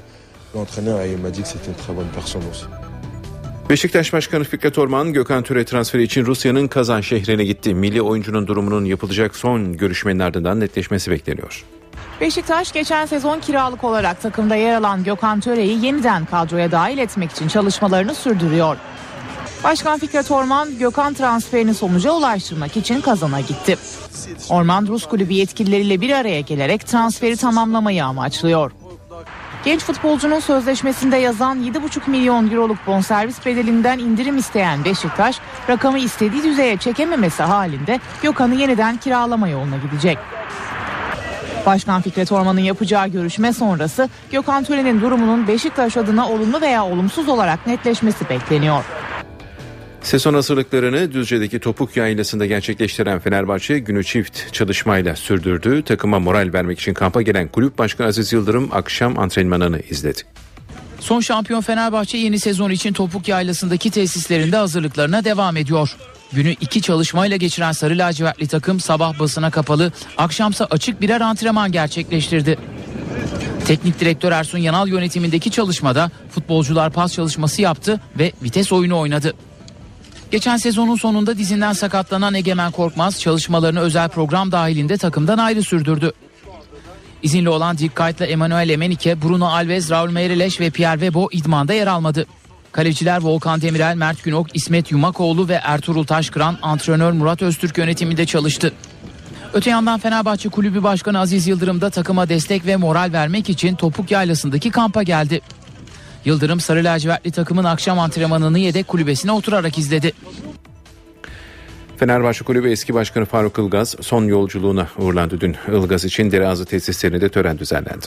Beşiktaş Başkanı Fikret Orman Gökhan Töre transferi için Rusya'nın Kazan şehrine gitti. Milli oyuncunun durumunun yapılacak son görüşmenin ardından netleşmesi bekleniyor. Beşiktaş geçen sezon kiralık olarak takımda yer alan Gökhan Töre'yi yeniden kadroya dahil etmek için çalışmalarını sürdürüyor. Başkan Fikret Orman Gökhan transferini sonuca ulaştırmak için Kazan'a gitti. Orman Rus kulübü yetkilileriyle bir araya gelerek transferi tamamlamayı amaçlıyor. Genç futbolcunun sözleşmesinde yazan 7,5 milyon euroluk bonservis bedelinden indirim isteyen Beşiktaş, rakamı istediği düzeye çekememesi halinde Gökhan'ı yeniden kiralama yoluna gidecek. Başkan Fikret Orman'ın yapacağı görüşme sonrası Gökhan Tören'in durumunun Beşiktaş adına olumlu veya olumsuz olarak netleşmesi bekleniyor. Sezon hazırlıklarını Düzce'deki Topuk Yaylası'nda gerçekleştiren Fenerbahçe günü çift çalışmayla sürdürdü. Takıma moral vermek için kampa gelen kulüp başkanı Aziz Yıldırım akşam antrenmanını izledi. Son şampiyon Fenerbahçe yeni sezon için Topuk Yaylası'ndaki tesislerinde hazırlıklarına devam ediyor. Günü iki çalışmayla geçiren Sarı Lacivertli takım sabah basına kapalı, akşamsa açık birer antrenman gerçekleştirdi. Teknik direktör Ersun Yanal yönetimindeki çalışmada futbolcular pas çalışması yaptı ve vites oyunu oynadı. Geçen sezonun sonunda dizinden sakatlanan Egemen Korkmaz çalışmalarını özel program dahilinde takımdan ayrı sürdürdü. İzinli olan Dick Kite'la Emanuel Emenike, Bruno Alves, Raul Meireles ve Pierre Webo idmanda yer almadı. Kaleciler Volkan Demirel, Mert Günok, İsmet Yumakoğlu ve Ertuğrul Taşkıran antrenör Murat Öztürk yönetiminde çalıştı. Öte yandan Fenerbahçe Kulübü Başkanı Aziz Yıldırım da takıma destek ve moral vermek için Topuk Yaylası'ndaki kampa geldi. Yıldırım Sarı Lacivertli takımın akşam antrenmanını yedek kulübesine oturarak izledi. Fenerbahçe Kulübü eski başkanı Faruk Ilgaz son yolculuğuna uğurlandı dün. Ilgaz için Dereazı tesislerinde tören düzenlendi.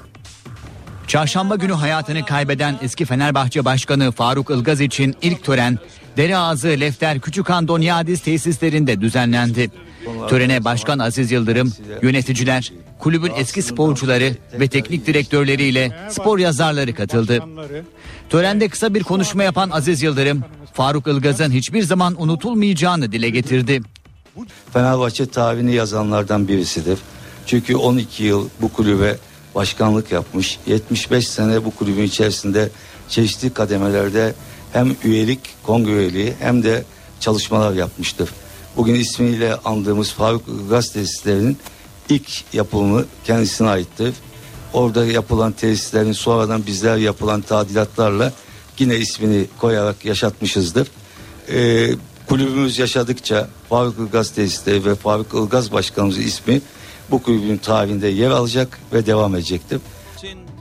Çarşamba günü hayatını kaybeden eski Fenerbahçe Başkanı Faruk Ilgaz için ilk tören Dereazı Lefter Küçükhan Donyadis tesislerinde düzenlendi. Törene Başkan Aziz Yıldırım, yöneticiler, kulübün eski sporcuları ve teknik direktörleriyle spor yazarları katıldı. Törende kısa bir konuşma yapan Aziz Yıldırım, Faruk Ilgaz'ın hiçbir zaman unutulmayacağını dile getirdi. Fenerbahçe tarihini yazanlardan birisidir. Çünkü 12 yıl bu kulübe başkanlık yapmış. 75 sene bu kulübün içerisinde çeşitli kademelerde hem üyelik, kongre üyeliği hem de çalışmalar yapmıştır. Bugün ismiyle andığımız Faruk Gaz tesislerinin ilk yapımı kendisine aittir. Orada yapılan tesislerin sonradan bizler yapılan tadilatlarla yine ismini koyarak yaşatmışızdır. Ee, kulübümüz yaşadıkça Faruk Ilgaz tesisleri ve Faruk Ilgaz başkanımızın ismi bu kulübün tarihinde yer alacak ve devam edecektir.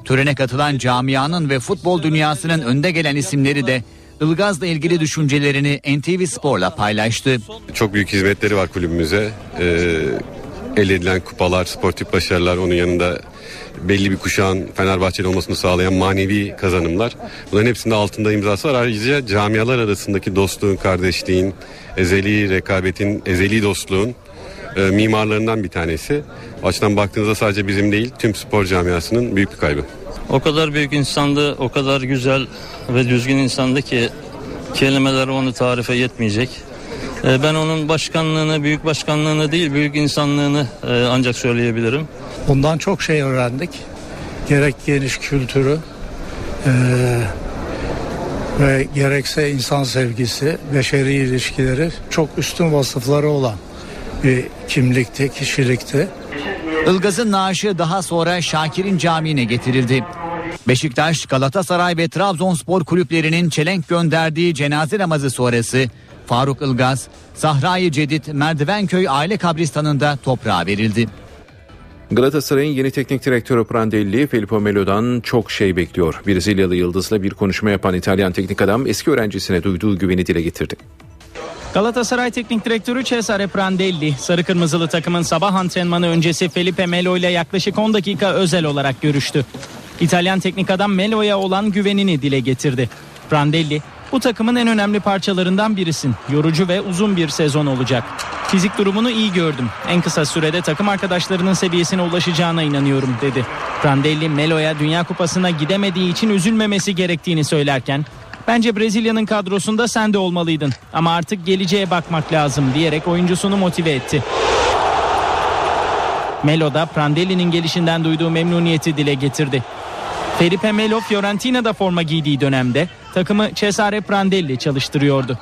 Törene katılan camianın ve futbol dünyasının önde gelen isimleri de Ilgaz'la ilgili düşüncelerini NTV Spor'la paylaştı. Çok büyük hizmetleri var kulübümüze. Ee, elde edilen kupalar, sportif başarılar onun yanında belli bir kuşağın Fenerbahçeli olmasını sağlayan manevi kazanımlar. Bunların hepsinde altında imzası var. Ayrıca camialar arasındaki dostluğun, kardeşliğin, ezeli rekabetin, ezeli dostluğun e, mimarlarından bir tanesi. O açıdan baktığınızda sadece bizim değil tüm spor camiasının büyük bir kaybı. O kadar büyük insandı, o kadar güzel ve düzgün insandı ki kelimeler onu tarife yetmeyecek. E, Ben onun başkanlığını, büyük başkanlığını değil, büyük insanlığını e, ancak söyleyebilirim. Bundan çok şey öğrendik. Gerek geniş kültürü eee, ve gerekse insan sevgisi, beşeri ilişkileri çok üstün vasıfları olan bir kimlikti, kişilikti. Ilgaz'ın naaşı daha sonra Şakir'in Camii'ne getirildi. Beşiktaş, Galatasaray ve Trabzonspor kulüplerinin çelenk gönderdiği cenaze namazı sonrası Faruk Ilgaz, Zahra-i Cedid Merdivenköy Aile Kabristanı'nda toprağa verildi. Galatasaray'ın yeni teknik direktörü Prandelli, Filippo Melo'dan çok şey bekliyor. Brezilyalı Yıldız'la bir konuşma yapan İtalyan teknik adam eski öğrencisine duyduğu güveni dile getirdi. Galatasaray Teknik Direktörü Cesare Prandelli, Sarı Kırmızılı takımın sabah antrenmanı öncesi Felipe Melo ile yaklaşık 10 dakika özel olarak görüştü. İtalyan teknik adam Melo'ya olan güvenini dile getirdi. Prandelli, bu takımın en önemli parçalarından birisin. Yorucu ve uzun bir sezon olacak. Fizik durumunu iyi gördüm. En kısa sürede takım arkadaşlarının seviyesine ulaşacağına inanıyorum dedi. Prandelli Melo'ya Dünya Kupası'na gidemediği için üzülmemesi gerektiğini söylerken Bence Brezilya'nın kadrosunda sen de olmalıydın ama artık geleceğe bakmak lazım diyerek oyuncusunu motive etti. Melo da Prandelli'nin gelişinden duyduğu memnuniyeti dile getirdi. Felipe Melo Fiorentina'da forma giydiği dönemde takımı Cesare Prandelli çalıştırıyordu.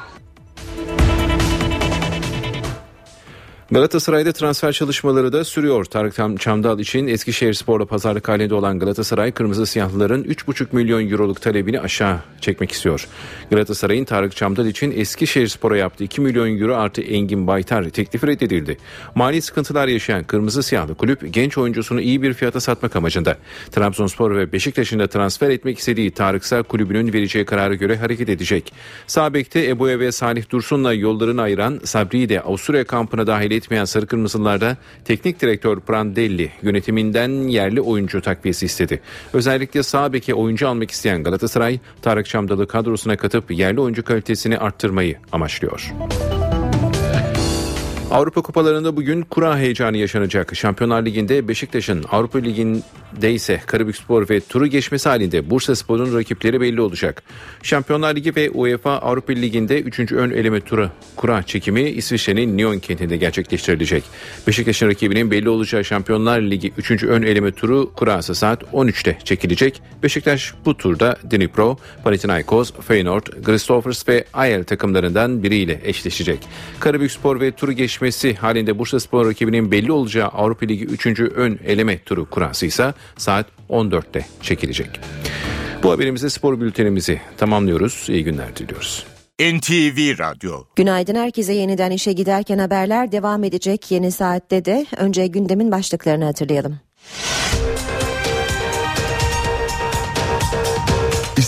Galatasaray'da transfer çalışmaları da sürüyor. Tarık Çamdal için Eskişehir Spor'la pazarlık halinde olan Galatasaray, Kırmızı Siyahlıların 3,5 milyon euroluk talebini aşağı çekmek istiyor. Galatasaray'ın Tarık Çamdal için Eskişehir Spor'a yaptığı 2 milyon euro artı Engin Baytar teklifi reddedildi. Mali sıkıntılar yaşayan Kırmızı Siyahlı kulüp genç oyuncusunu iyi bir fiyata satmak amacında. Trabzonspor ve Beşiktaş'ın da transfer etmek istediği Tarıksa kulübünün vereceği karara göre hareket edecek. Sağ bekte Ebu'ya ve Salih Dursun'la yollarını ayıran Sabri'yi de Avusturya kampına dahil etmeyen Sarı Kırmızılarda teknik direktör Prandelli yönetiminden yerli oyuncu takviyesi istedi. Özellikle sağ beke oyuncu almak isteyen Galatasaray, Tarık Çamdalı kadrosuna katıp yerli oyuncu kalitesini arttırmayı amaçlıyor. Avrupa kupalarında bugün kura heyecanı yaşanacak. Şampiyonlar Ligi'nde Beşiktaş'ın Avrupa Ligi'nde ise Karabükspor ve turu geçmesi halinde Bursa Spor'un rakipleri belli olacak. Şampiyonlar Ligi ve UEFA Avrupa Ligi'nde 3. ön eleme turu kura çekimi İsviçre'nin Nyon kentinde gerçekleştirilecek. Beşiktaş'ın rakibinin belli olacağı Şampiyonlar Ligi 3. ön eleme turu kurası saat 13'te çekilecek. Beşiktaş bu turda Dnipro, Panathinaikos, Feyenoord, Christophers ve Ayel takımlarından biriyle eşleşecek. Karabükspor ve turu geçmesi halinde Bursa Spor rakibinin belli olacağı Avrupa Ligi 3. ön eleme turu kurası ise saat 14'te çekilecek. Bu haberimizde spor bültenimizi tamamlıyoruz. İyi günler diliyoruz. NTV Radyo Günaydın herkese yeniden işe giderken haberler devam edecek yeni saatte de önce gündemin başlıklarını hatırlayalım.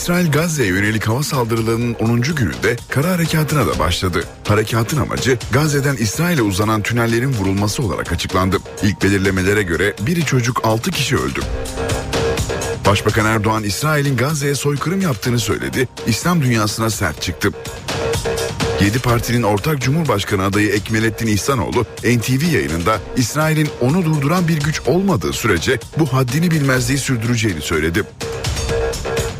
İsrail Gazze'ye yönelik hava saldırılarının 10. gününde kara harekatına da başladı. Harekatın amacı Gazze'den İsrail'e uzanan tünellerin vurulması olarak açıklandı. İlk belirlemelere göre biri çocuk 6 kişi öldü. Başbakan Erdoğan İsrail'in Gazze'ye soykırım yaptığını söyledi. İslam dünyasına sert çıktı. 7 partinin ortak Cumhurbaşkanı adayı Ekmelettin İhsanoğlu NTV yayınında İsrail'in onu durduran bir güç olmadığı sürece bu haddini bilmezliği sürdüreceğini söyledi.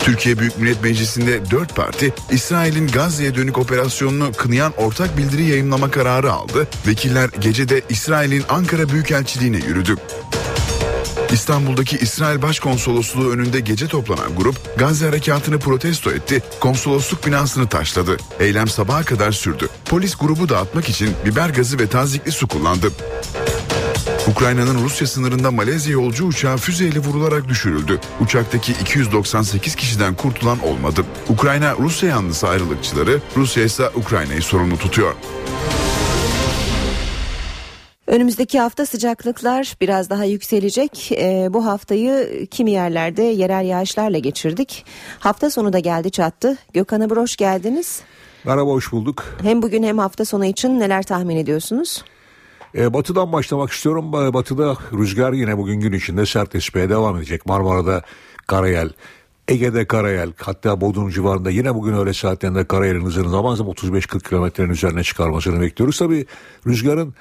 Türkiye Büyük Millet Meclisi'nde dört parti İsrail'in Gazze'ye dönük operasyonunu kınayan ortak bildiri yayınlama kararı aldı. Vekiller gecede İsrail'in Ankara Büyükelçiliğine yürüdü. İstanbul'daki İsrail Başkonsolosluğu önünde gece toplanan grup Gazze harekatını protesto etti, konsolosluk binasını taşladı. Eylem sabaha kadar sürdü. Polis grubu dağıtmak için biber gazı ve tazikli su kullandı. Ukrayna'nın Rusya sınırında Malezya yolcu uçağı füzeyle vurularak düşürüldü. Uçaktaki 298 kişiden kurtulan olmadı. Ukrayna Rusya yanlısı ayrılıkçıları, Rusya ise Ukrayna'yı sorumlu tutuyor. Önümüzdeki hafta sıcaklıklar biraz daha yükselecek. Ee, bu haftayı kimi yerlerde yerel yağışlarla geçirdik. Hafta sonu da geldi çattı. Gökhan Abur hoş geldiniz. Merhaba hoş bulduk. Hem bugün hem hafta sonu için neler tahmin ediyorsunuz? E, batıdan başlamak istiyorum. Batıda rüzgar yine bugün gün içinde sert esmeye devam edecek. Marmara'da karayel, Ege'de karayel hatta Bodrum civarında yine bugün öğle saatlerinde karayelin hızını zaman zaman 35-40 kilometrenin üzerine çıkarmasını bekliyoruz. Tabi rüzgarın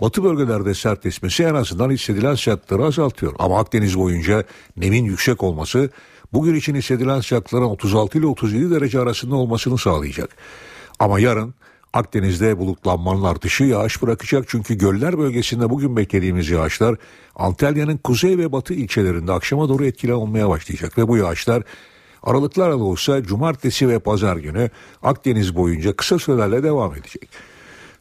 batı bölgelerde sert esmesi en azından hissedilen sertleri azaltıyor. Ama Akdeniz boyunca nemin yüksek olması bugün için hissedilen sıcaklıkların 36 ile 37 derece arasında olmasını sağlayacak. Ama yarın Akdeniz'de bulutlanmanın artışı yağış bırakacak çünkü göller bölgesinde bugün beklediğimiz yağışlar Antalya'nın kuzey ve batı ilçelerinde akşama doğru etkili olmaya başlayacak ve bu yağışlar aralıklarla olsa cumartesi ve pazar günü Akdeniz boyunca kısa sürelerle devam edecek.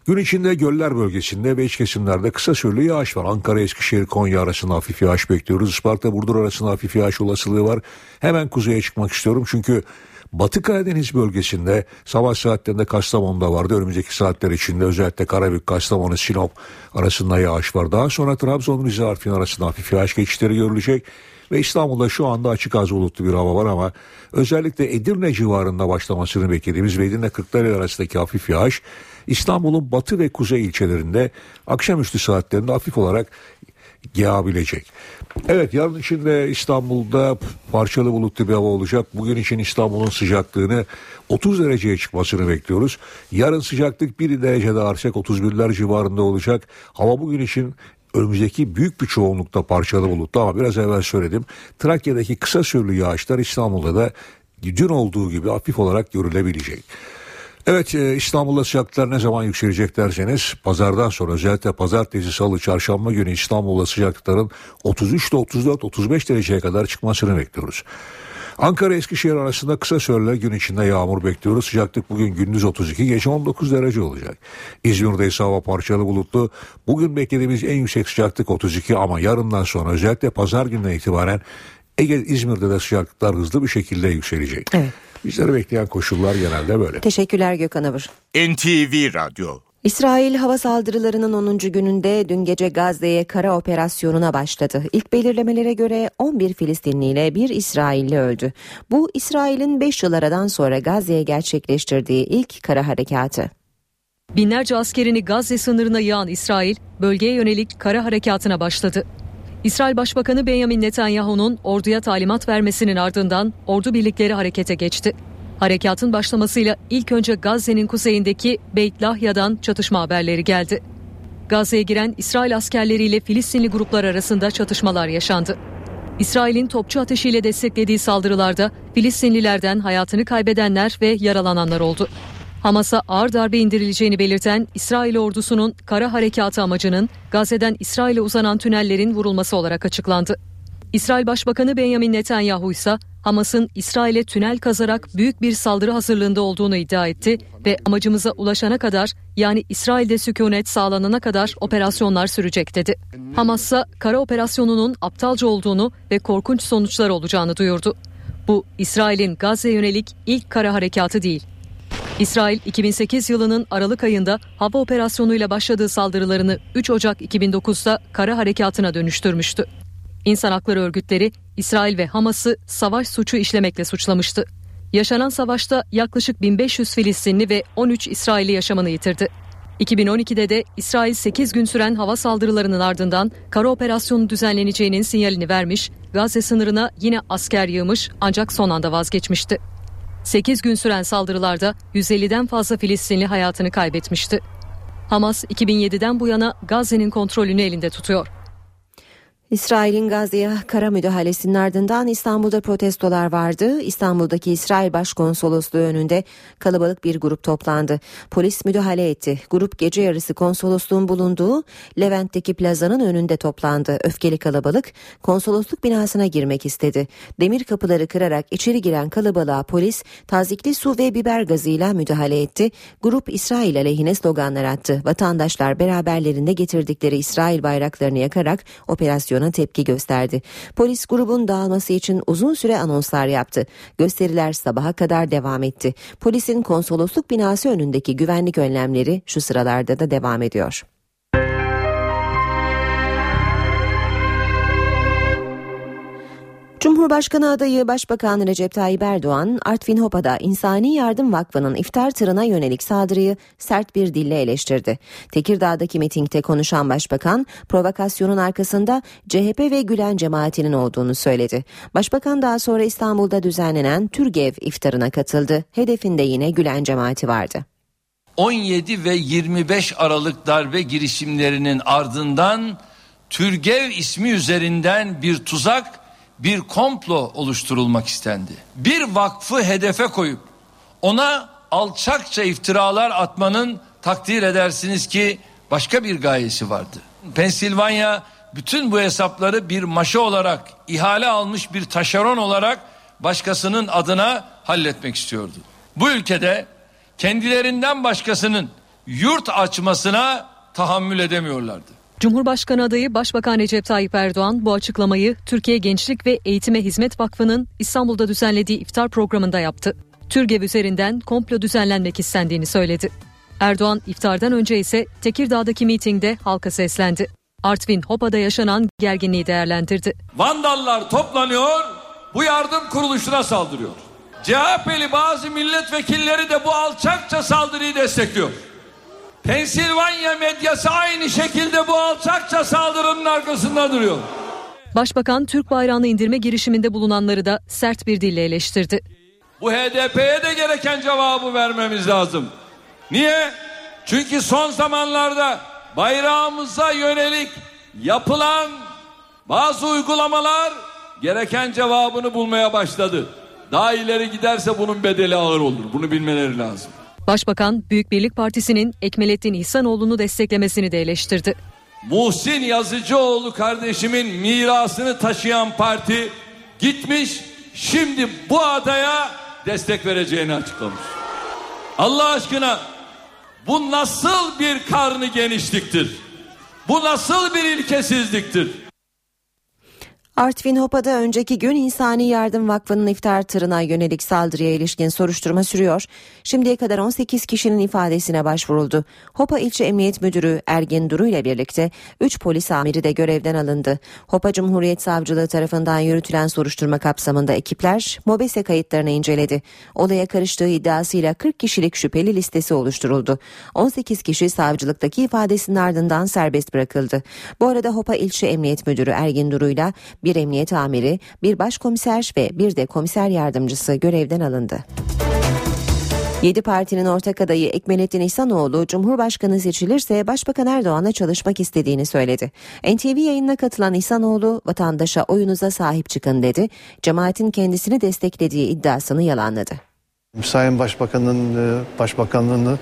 Gün içinde göller bölgesinde ve iç kesimlerde kısa süreli yağış var. Ankara, Eskişehir, Konya arasında hafif yağış bekliyoruz. Isparta, Burdur arasında hafif yağış olasılığı var. Hemen kuzeye çıkmak istiyorum çünkü Batı Karadeniz bölgesinde sabah saatlerinde Kastamonu'da vardı. Önümüzdeki saatler içinde özellikle Karabük, Kastamonu, Sinop arasında yağış var. Daha sonra Trabzon, Rize, Arfin arasında hafif yağış geçişleri görülecek. Ve İstanbul'da şu anda açık az bulutlu bir hava var ama özellikle Edirne civarında başlamasını beklediğimiz ve Edirne Kırklareli arasındaki hafif yağış İstanbul'un batı ve kuzey ilçelerinde akşamüstü saatlerinde hafif olarak yağabilecek. Evet yarın için de İstanbul'da parçalı bulutlu bir hava olacak. Bugün için İstanbul'un sıcaklığını 30 dereceye çıkmasını bekliyoruz. Yarın sıcaklık 1 derece daha artacak 31'ler civarında olacak. Hava bugün için önümüzdeki büyük bir çoğunlukta parçalı bulutlu ama biraz evvel söyledim. Trakya'daki kısa süreli yağışlar İstanbul'da da dün olduğu gibi hafif olarak görülebilecek. Evet e, İstanbul'da sıcaklıklar ne zaman yükselecek derseniz pazardan sonra özellikle pazartesi, salı, çarşamba günü İstanbul'da sıcaklıkların 33 ile 34-35 dereceye kadar çıkmasını bekliyoruz. Ankara Eskişehir arasında kısa süreli gün içinde yağmur bekliyoruz. Sıcaklık bugün gündüz 32, gece 19 derece olacak. İzmir'de ise hava parçalı bulutlu. Bugün beklediğimiz en yüksek sıcaklık 32 ama yarından sonra özellikle pazar gününe itibaren Ege İzmir'de de sıcaklıklar hızlı bir şekilde yükselecek. Evet. Bizleri bekleyen koşullar genelde böyle. Teşekkürler Gökhan Abur. NTV Radyo İsrail hava saldırılarının 10. gününde dün gece Gazze'ye kara operasyonuna başladı. İlk belirlemelere göre 11 Filistinli ile bir İsrailli öldü. Bu İsrail'in 5 yıl aradan sonra Gazze'ye gerçekleştirdiği ilk kara harekatı. Binlerce askerini Gazze sınırına yağan İsrail, bölgeye yönelik kara harekatına başladı. İsrail Başbakanı Benjamin Netanyahu'nun orduya talimat vermesinin ardından ordu birlikleri harekete geçti. Harekatın başlamasıyla ilk önce Gazze'nin kuzeyindeki Beit Lahya'dan çatışma haberleri geldi. Gazze'ye giren İsrail askerleriyle Filistinli gruplar arasında çatışmalar yaşandı. İsrail'in topçu ateşiyle desteklediği saldırılarda Filistinlilerden hayatını kaybedenler ve yaralananlar oldu. Hamas'a ağır darbe indirileceğini belirten İsrail ordusunun kara harekatı amacının Gazze'den İsrail'e uzanan tünellerin vurulması olarak açıklandı. İsrail Başbakanı Benjamin Netanyahu ise Hamas'ın İsrail'e tünel kazarak büyük bir saldırı hazırlığında olduğunu iddia etti ve amacımıza ulaşana kadar yani İsrail'de sükunet sağlanana kadar operasyonlar sürecek dedi. Hamas ise kara operasyonunun aptalca olduğunu ve korkunç sonuçlar olacağını duyurdu. Bu İsrail'in Gazze yönelik ilk kara harekatı değil. İsrail 2008 yılının Aralık ayında hava operasyonuyla başladığı saldırılarını 3 Ocak 2009'da kara harekatına dönüştürmüştü. İnsan hakları örgütleri İsrail ve Hamas'ı savaş suçu işlemekle suçlamıştı. Yaşanan savaşta yaklaşık 1500 Filistinli ve 13 İsrailli yaşamını yitirdi. 2012'de de İsrail 8 gün süren hava saldırılarının ardından kara operasyonu düzenleneceğinin sinyalini vermiş, Gazze sınırına yine asker yığmış ancak son anda vazgeçmişti. 8 gün süren saldırılarda 150'den fazla Filistinli hayatını kaybetmişti. Hamas 2007'den bu yana Gazze'nin kontrolünü elinde tutuyor. İsrail'in Gazze'ye kara müdahalesinin ardından İstanbul'da protestolar vardı. İstanbul'daki İsrail Başkonsolosluğu önünde kalabalık bir grup toplandı. Polis müdahale etti. Grup gece yarısı konsolosluğun bulunduğu Levent'teki plazanın önünde toplandı. Öfkeli kalabalık konsolosluk binasına girmek istedi. Demir kapıları kırarak içeri giren kalabalığa polis tazikli su ve biber gazıyla müdahale etti. Grup İsrail aleyhine sloganlar attı. Vatandaşlar beraberlerinde getirdikleri İsrail bayraklarını yakarak operasyona tepki gösterdi. Polis grubun dağılması için uzun süre anonslar yaptı. Gösteriler sabaha kadar devam etti. Polisin konsolosluk binası önündeki güvenlik önlemleri şu sıralarda da devam ediyor. Cumhurbaşkanı adayı Başbakan Recep Tayyip Erdoğan, Artvin Hopa'da İnsani Yardım Vakfı'nın iftar tırına yönelik saldırıyı sert bir dille eleştirdi. Tekirdağ'daki mitingde konuşan Başbakan, provokasyonun arkasında CHP ve Gülen cemaatinin olduğunu söyledi. Başbakan daha sonra İstanbul'da düzenlenen Türgev iftarına katıldı. Hedefinde yine Gülen cemaati vardı. 17 ve 25 Aralık darbe girişimlerinin ardından Türgev ismi üzerinden bir tuzak bir komplo oluşturulmak istendi. Bir vakfı hedefe koyup ona alçakça iftiralar atmanın takdir edersiniz ki başka bir gayesi vardı. Pensilvanya bütün bu hesapları bir maşa olarak ihale almış bir taşeron olarak başkasının adına halletmek istiyordu. Bu ülkede kendilerinden başkasının yurt açmasına tahammül edemiyorlardı. Cumhurbaşkanı adayı Başbakan Recep Tayyip Erdoğan bu açıklamayı Türkiye Gençlik ve Eğitime Hizmet Vakfı'nın İstanbul'da düzenlediği iftar programında yaptı. Türgev üzerinden komplo düzenlenmek istendiğini söyledi. Erdoğan iftardan önce ise Tekirdağ'daki mitingde halka seslendi. Artvin Hopa'da yaşanan gerginliği değerlendirdi. Vandallar toplanıyor, bu yardım kuruluşuna saldırıyor. CHP'li bazı milletvekilleri de bu alçakça saldırıyı destekliyor. Pensilvanya medyası aynı şekilde bu alçakça saldırının arkasında duruyor. Başbakan Türk bayrağını indirme girişiminde bulunanları da sert bir dille eleştirdi. Bu HDP'ye de gereken cevabı vermemiz lazım. Niye? Çünkü son zamanlarda bayrağımıza yönelik yapılan bazı uygulamalar gereken cevabını bulmaya başladı. Daha ileri giderse bunun bedeli ağır olur. Bunu bilmeleri lazım. Başbakan Büyük Birlik Partisi'nin Ekmelettin İhsanoğlu'nu desteklemesini de eleştirdi. Muhsin Yazıcıoğlu kardeşimin mirasını taşıyan parti gitmiş şimdi bu adaya destek vereceğini açıklamış. Allah aşkına bu nasıl bir karnı genişliktir? Bu nasıl bir ilkesizliktir? Artvin Hopa'da önceki gün İnsani Yardım Vakfı'nın iftar tırına yönelik saldırıya ilişkin soruşturma sürüyor. Şimdiye kadar 18 kişinin ifadesine başvuruldu. Hopa İlçe Emniyet Müdürü Ergin Duru ile birlikte 3 polis amiri de görevden alındı. Hopa Cumhuriyet Savcılığı tarafından yürütülen soruşturma kapsamında ekipler MOBESE kayıtlarını inceledi. Olaya karıştığı iddiasıyla 40 kişilik şüpheli listesi oluşturuldu. 18 kişi savcılıktaki ifadesinin ardından serbest bırakıldı. Bu arada Hopa İlçe Emniyet Müdürü Ergin Duru ile bir emniyet amiri, bir başkomiser ve bir de komiser yardımcısı görevden alındı. Yedi partinin ortak adayı Ekmelettin İhsanoğlu Cumhurbaşkanı seçilirse Başbakan Erdoğan'la çalışmak istediğini söyledi. NTV yayınına katılan İhsanoğlu vatandaşa oyunuza sahip çıkın dedi. Cemaatin kendisini desteklediği iddiasını yalanladı. Sayın Başbakan'ın e, başbakanlığını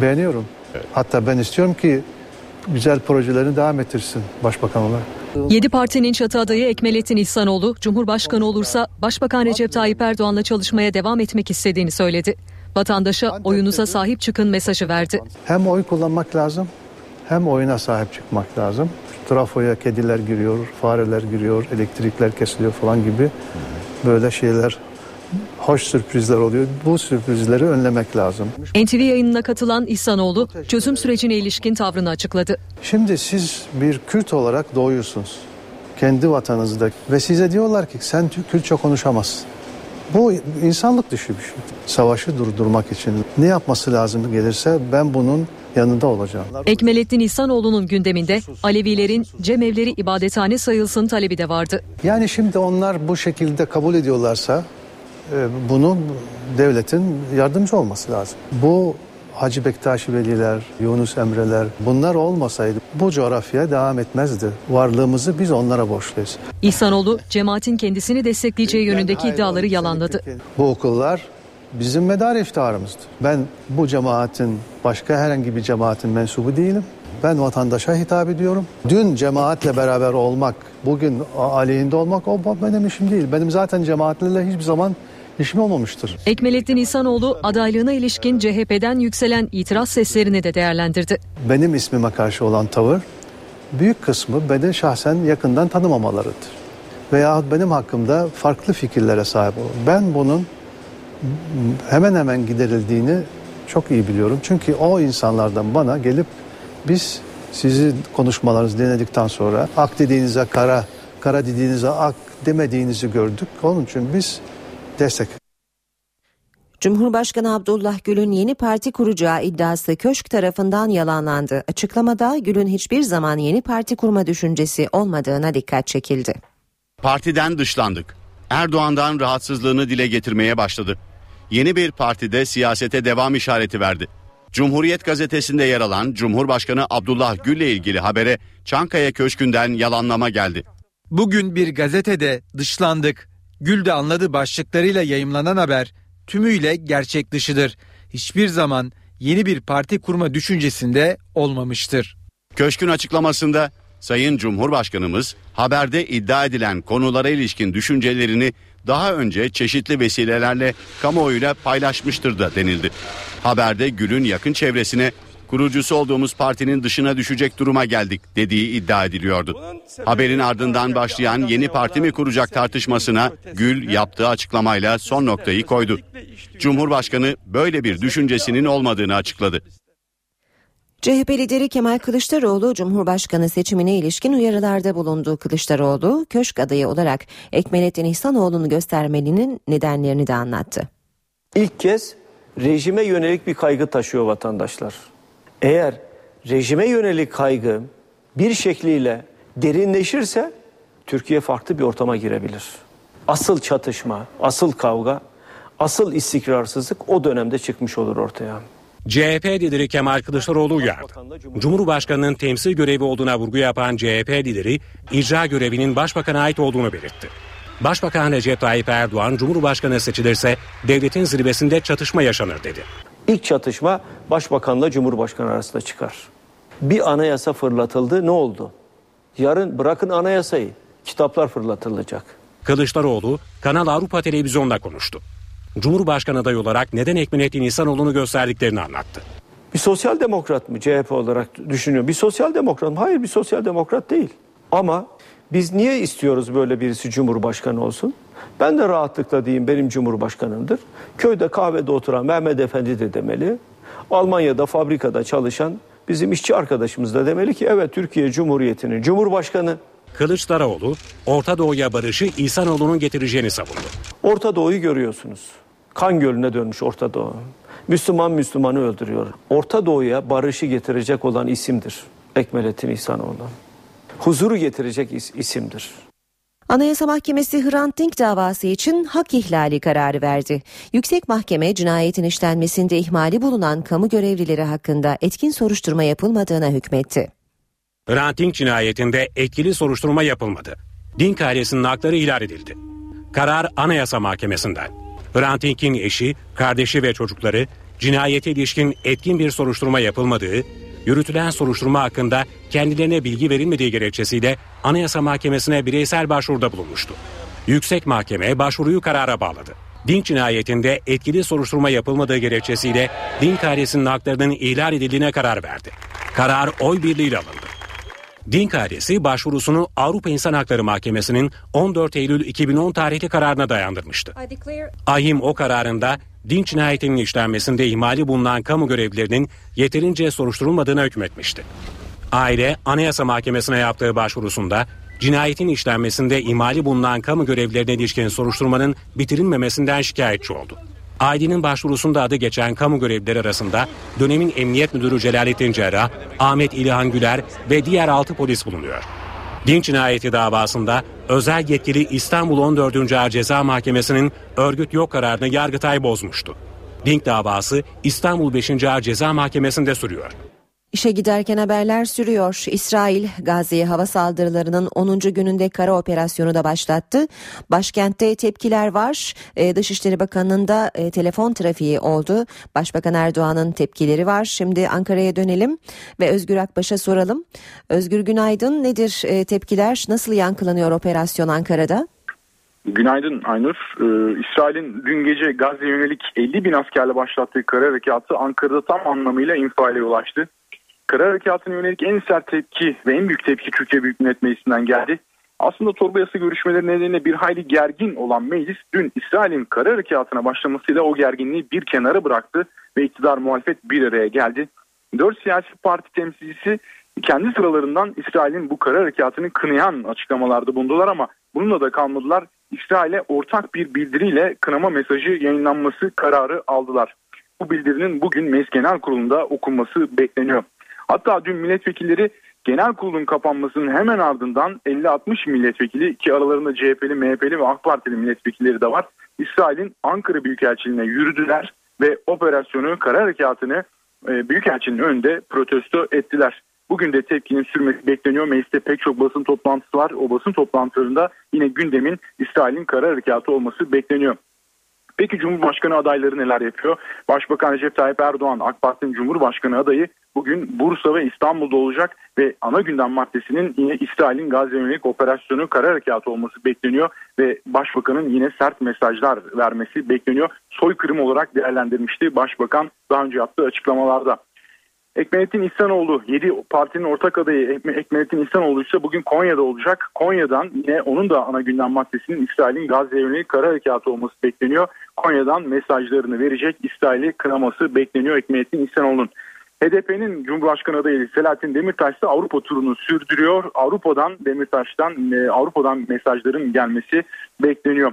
beğeniyorum. Hatta ben istiyorum ki güzel projelerini devam ettirsin başbakan olarak. Yedi partinin çatı adayı Ekmelettin İhsanoğlu, Cumhurbaşkanı olursa Başbakan Recep Tayyip Erdoğan'la çalışmaya devam etmek istediğini söyledi. Vatandaşa oyunuza sahip çıkın mesajı verdi. Hem oy kullanmak lazım hem oyuna sahip çıkmak lazım. Trafoya kediler giriyor, fareler giriyor, elektrikler kesiliyor falan gibi böyle şeyler hoş sürprizler oluyor. Bu sürprizleri önlemek lazım. NTV yayınına katılan İhsanoğlu çözüm sürecine ilişkin tavrını açıkladı. Şimdi siz bir Kürt olarak doğuyorsunuz. Kendi vatanınızda ve size diyorlar ki sen Kürtçe konuşamazsın. Bu insanlık dışı bir şey. Savaşı durdurmak için ne yapması lazım gelirse ben bunun yanında olacağım. Ekmelettin İhsanoğlu'nun gündeminde Alevilerin cemevleri ibadethane sayılsın talebi de vardı. Yani şimdi onlar bu şekilde kabul ediyorlarsa bunu devletin yardımcı olması lazım. Bu Hacı Bektaşi Veliler, Yunus Emreler bunlar olmasaydı bu coğrafya devam etmezdi. Varlığımızı biz onlara borçluyuz. İhsanoğlu cemaatin kendisini destekleyeceği yönündeki iddiaları yalanladı. Bu okullar bizim medar iftiharımızdı. Ben bu cemaatin başka herhangi bir cemaatin mensubu değilim. Ben vatandaşa hitap ediyorum. Dün cemaatle beraber olmak, bugün aleyhinde olmak o benim işim değil. Benim zaten cemaatlerle hiçbir zaman işim olmamıştır. Ekmelettin İhsanoğlu adaylığına ilişkin CHP'den yükselen itiraz seslerini de değerlendirdi. Benim ismime karşı olan tavır büyük kısmı beni şahsen yakından tanımamalarıdır. Veya benim hakkımda farklı fikirlere sahip olur. Ben bunun hemen hemen giderildiğini çok iyi biliyorum. Çünkü o insanlardan bana gelip biz sizi konuşmalarınızı dinledikten sonra ak dediğinize kara, kara dediğinize ak demediğinizi gördük. Onun için biz destek. Cumhurbaşkanı Abdullah Gül'ün yeni parti kuracağı iddiası Köşk tarafından yalanlandı. Açıklamada Gül'ün hiçbir zaman yeni parti kurma düşüncesi olmadığına dikkat çekildi. Partiden dışlandık. Erdoğan'dan rahatsızlığını dile getirmeye başladı. Yeni bir partide siyasete devam işareti verdi. Cumhuriyet gazetesinde yer alan Cumhurbaşkanı Abdullah Gül'le ilgili habere Çankaya Köşkü'nden yalanlama geldi. Bugün bir gazetede dışlandık, Gül de anladı başlıklarıyla yayımlanan haber tümüyle gerçek dışıdır. Hiçbir zaman yeni bir parti kurma düşüncesinde olmamıştır. Köşkün açıklamasında Sayın Cumhurbaşkanımız haberde iddia edilen konulara ilişkin düşüncelerini daha önce çeşitli vesilelerle kamuoyuyla paylaşmıştır da denildi. Haberde Gül'ün yakın çevresine kurucusu olduğumuz partinin dışına düşecek duruma geldik dediği iddia ediliyordu. Haberin ardından başlayan yeni parti mi kuracak tartışmasına Gül yaptığı açıklamayla son noktayı koydu. Cumhurbaşkanı böyle bir düşüncesinin olmadığını açıkladı. CHP lideri Kemal Kılıçdaroğlu Cumhurbaşkanı seçimine ilişkin uyarılarda bulundu. Kılıçdaroğlu köşk adayı olarak Ekmelettin İhsanoğlu'nu göstermelinin nedenlerini de anlattı. İlk kez rejime yönelik bir kaygı taşıyor vatandaşlar. Eğer rejime yönelik kaygı bir şekliyle derinleşirse Türkiye farklı bir ortama girebilir. Asıl çatışma, asıl kavga, asıl istikrarsızlık o dönemde çıkmış olur ortaya. CHP lideri Kemal Kılıçdaroğlu uyardı. Cumhurbaşkanının temsil görevi olduğuna vurgu yapan CHP lideri icra görevinin başbakana ait olduğunu belirtti. Başbakan Recep Tayyip Erdoğan Cumhurbaşkanı seçilirse devletin zirvesinde çatışma yaşanır dedi. İlk çatışma başbakanla cumhurbaşkanı arasında çıkar. Bir anayasa fırlatıldı ne oldu? Yarın bırakın anayasayı kitaplar fırlatılacak. Kılıçdaroğlu Kanal Avrupa Televizyonu'nda konuştu. Cumhurbaşkanı adayı olarak neden Ekmenettin İhsanoğlu'nu gösterdiklerini anlattı. Bir sosyal demokrat mı CHP olarak düşünüyor? Bir sosyal demokrat mı? Hayır bir sosyal demokrat değil. Ama biz niye istiyoruz böyle birisi cumhurbaşkanı olsun? Ben de rahatlıkla diyeyim benim cumhurbaşkanımdır. Köyde kahvede oturan Mehmet Efendi de demeli. Almanya'da fabrikada çalışan bizim işçi arkadaşımız da demeli ki evet Türkiye Cumhuriyeti'nin cumhurbaşkanı. Kılıçdaroğlu Orta Doğu'ya barışı İhsanoğlu'nun getireceğini savundu. Orta Doğu'yu görüyorsunuz. Kan gölüne dönmüş Orta Doğu. Müslüman Müslümanı öldürüyor. Orta Doğu'ya barışı getirecek olan isimdir. Ekmelettin İhsanoğlu. Huzuru getirecek is- isimdir. Anayasa Mahkemesi Hrant Dink davası için hak ihlali kararı verdi. Yüksek Mahkeme cinayetin işlenmesinde ihmali bulunan kamu görevlileri hakkında etkin soruşturma yapılmadığına hükmetti. Hrant Dink cinayetinde etkili soruşturma yapılmadı. Dink ailesinin hakları ihlal edildi. Karar Anayasa Mahkemesi'nden. Hrant Dink'in eşi, kardeşi ve çocukları cinayete ilişkin etkin bir soruşturma yapılmadığı, yürütülen soruşturma hakkında kendilerine bilgi verilmediği gerekçesiyle Anayasa Mahkemesi'ne bireysel başvuruda bulunmuştu. Yüksek Mahkeme başvuruyu karara bağladı. Dink cinayetinde etkili soruşturma yapılmadığı gerekçesiyle Dink ailesinin haklarının ihlal edildiğine karar verdi. Karar oy birliğiyle alındı. Dink ailesi başvurusunu Avrupa İnsan Hakları Mahkemesi'nin 14 Eylül 2010 tarihli kararına dayandırmıştı. Ahim o kararında Dink cinayetinin işlenmesinde ihmali bulunan kamu görevlilerinin yeterince soruşturulmadığına hükmetmişti. Aile Anayasa Mahkemesi'ne yaptığı başvurusunda cinayetin işlenmesinde ihmali bulunan kamu görevlilerine ilişkin soruşturmanın bitirilmemesinden şikayetçi oldu. Ailenin başvurusunda adı geçen kamu görevlileri arasında dönemin Emniyet Müdürü Celalettin Cerrah, Ahmet İlhan Güler ve diğer 6 polis bulunuyor. Dink cinayeti davasında özel yetkili İstanbul 14. Ağır Ceza Mahkemesi'nin örgüt yok kararını Yargıtay bozmuştu. Dink davası İstanbul 5. Ağır Ceza Mahkemesi'nde sürüyor. İşe giderken haberler sürüyor. İsrail Gazze'ye hava saldırılarının 10. gününde kara operasyonu da başlattı. Başkentte tepkiler var. Ee, Dışişleri Bakanı'nın da e, telefon trafiği oldu. Başbakan Erdoğan'ın tepkileri var. Şimdi Ankara'ya dönelim ve Özgür Akbaş'a soralım. Özgür Günaydın nedir e, tepkiler? Nasıl yankılanıyor operasyon Ankara'da? Günaydın Aynur. Ee, İsrail'in dün gece Gazze'ye yönelik 50 bin askerle başlattığı kara harekatı Ankara'da tam anlamıyla infiale ulaştı. Kara harekatına yönelik en sert tepki ve en büyük tepki Türkiye Büyük Millet Meclisi'nden geldi. Aslında torba yasa görüşmeleri nedeniyle bir hayli gergin olan meclis dün İsrail'in kara harekatına başlamasıyla o gerginliği bir kenara bıraktı ve iktidar muhalefet bir araya geldi. Dört siyasi parti temsilcisi kendi sıralarından İsrail'in bu kara harekatını kınayan açıklamalarda bulundular ama bununla da kalmadılar. İsrail'e ortak bir bildiriyle kınama mesajı yayınlanması kararı aldılar. Bu bildirinin bugün Meclis Genel Kurulu'nda okunması bekleniyor. Hatta dün milletvekilleri genel kurulun kapanmasının hemen ardından 50-60 milletvekili ki aralarında CHP'li, MHP'li ve AK Partili milletvekilleri de var. İsrail'in Ankara Büyükelçiliğine yürüdüler ve operasyonu, kara harekatını e, Büyükelçinin önünde protesto ettiler. Bugün de tepkinin sürmesi bekleniyor. Mecliste pek çok basın toplantısı var. O basın toplantılarında yine gündemin İsrail'in kara harekatı olması bekleniyor. Peki Cumhurbaşkanı adayları neler yapıyor? Başbakan Recep Tayyip Erdoğan AK Parti'nin Cumhurbaşkanı adayı bugün Bursa ve İstanbul'da olacak ve ana gündem maddesinin yine İsrail'in Gazze yönelik operasyonu kara harekatı olması bekleniyor ve başbakanın yine sert mesajlar vermesi bekleniyor. Soykırım olarak değerlendirmişti başbakan daha önce yaptığı açıklamalarda. Ekmelettin İhsanoğlu 7 partinin ortak adayı Ekmelettin İhsanoğlu ise bugün Konya'da olacak. Konya'dan yine onun da ana gündem maddesinin İsrail'in Gazze yönelik kara harekatı olması bekleniyor. Konya'dan mesajlarını verecek İsrail'i kınaması bekleniyor Ekmelettin İhsanoğlu'nun. HDP'nin Cumhurbaşkanı adayı Selahattin Demirtaş ise Avrupa turunu sürdürüyor. Avrupa'dan Demirtaş'tan e, Avrupa'dan mesajların gelmesi bekleniyor.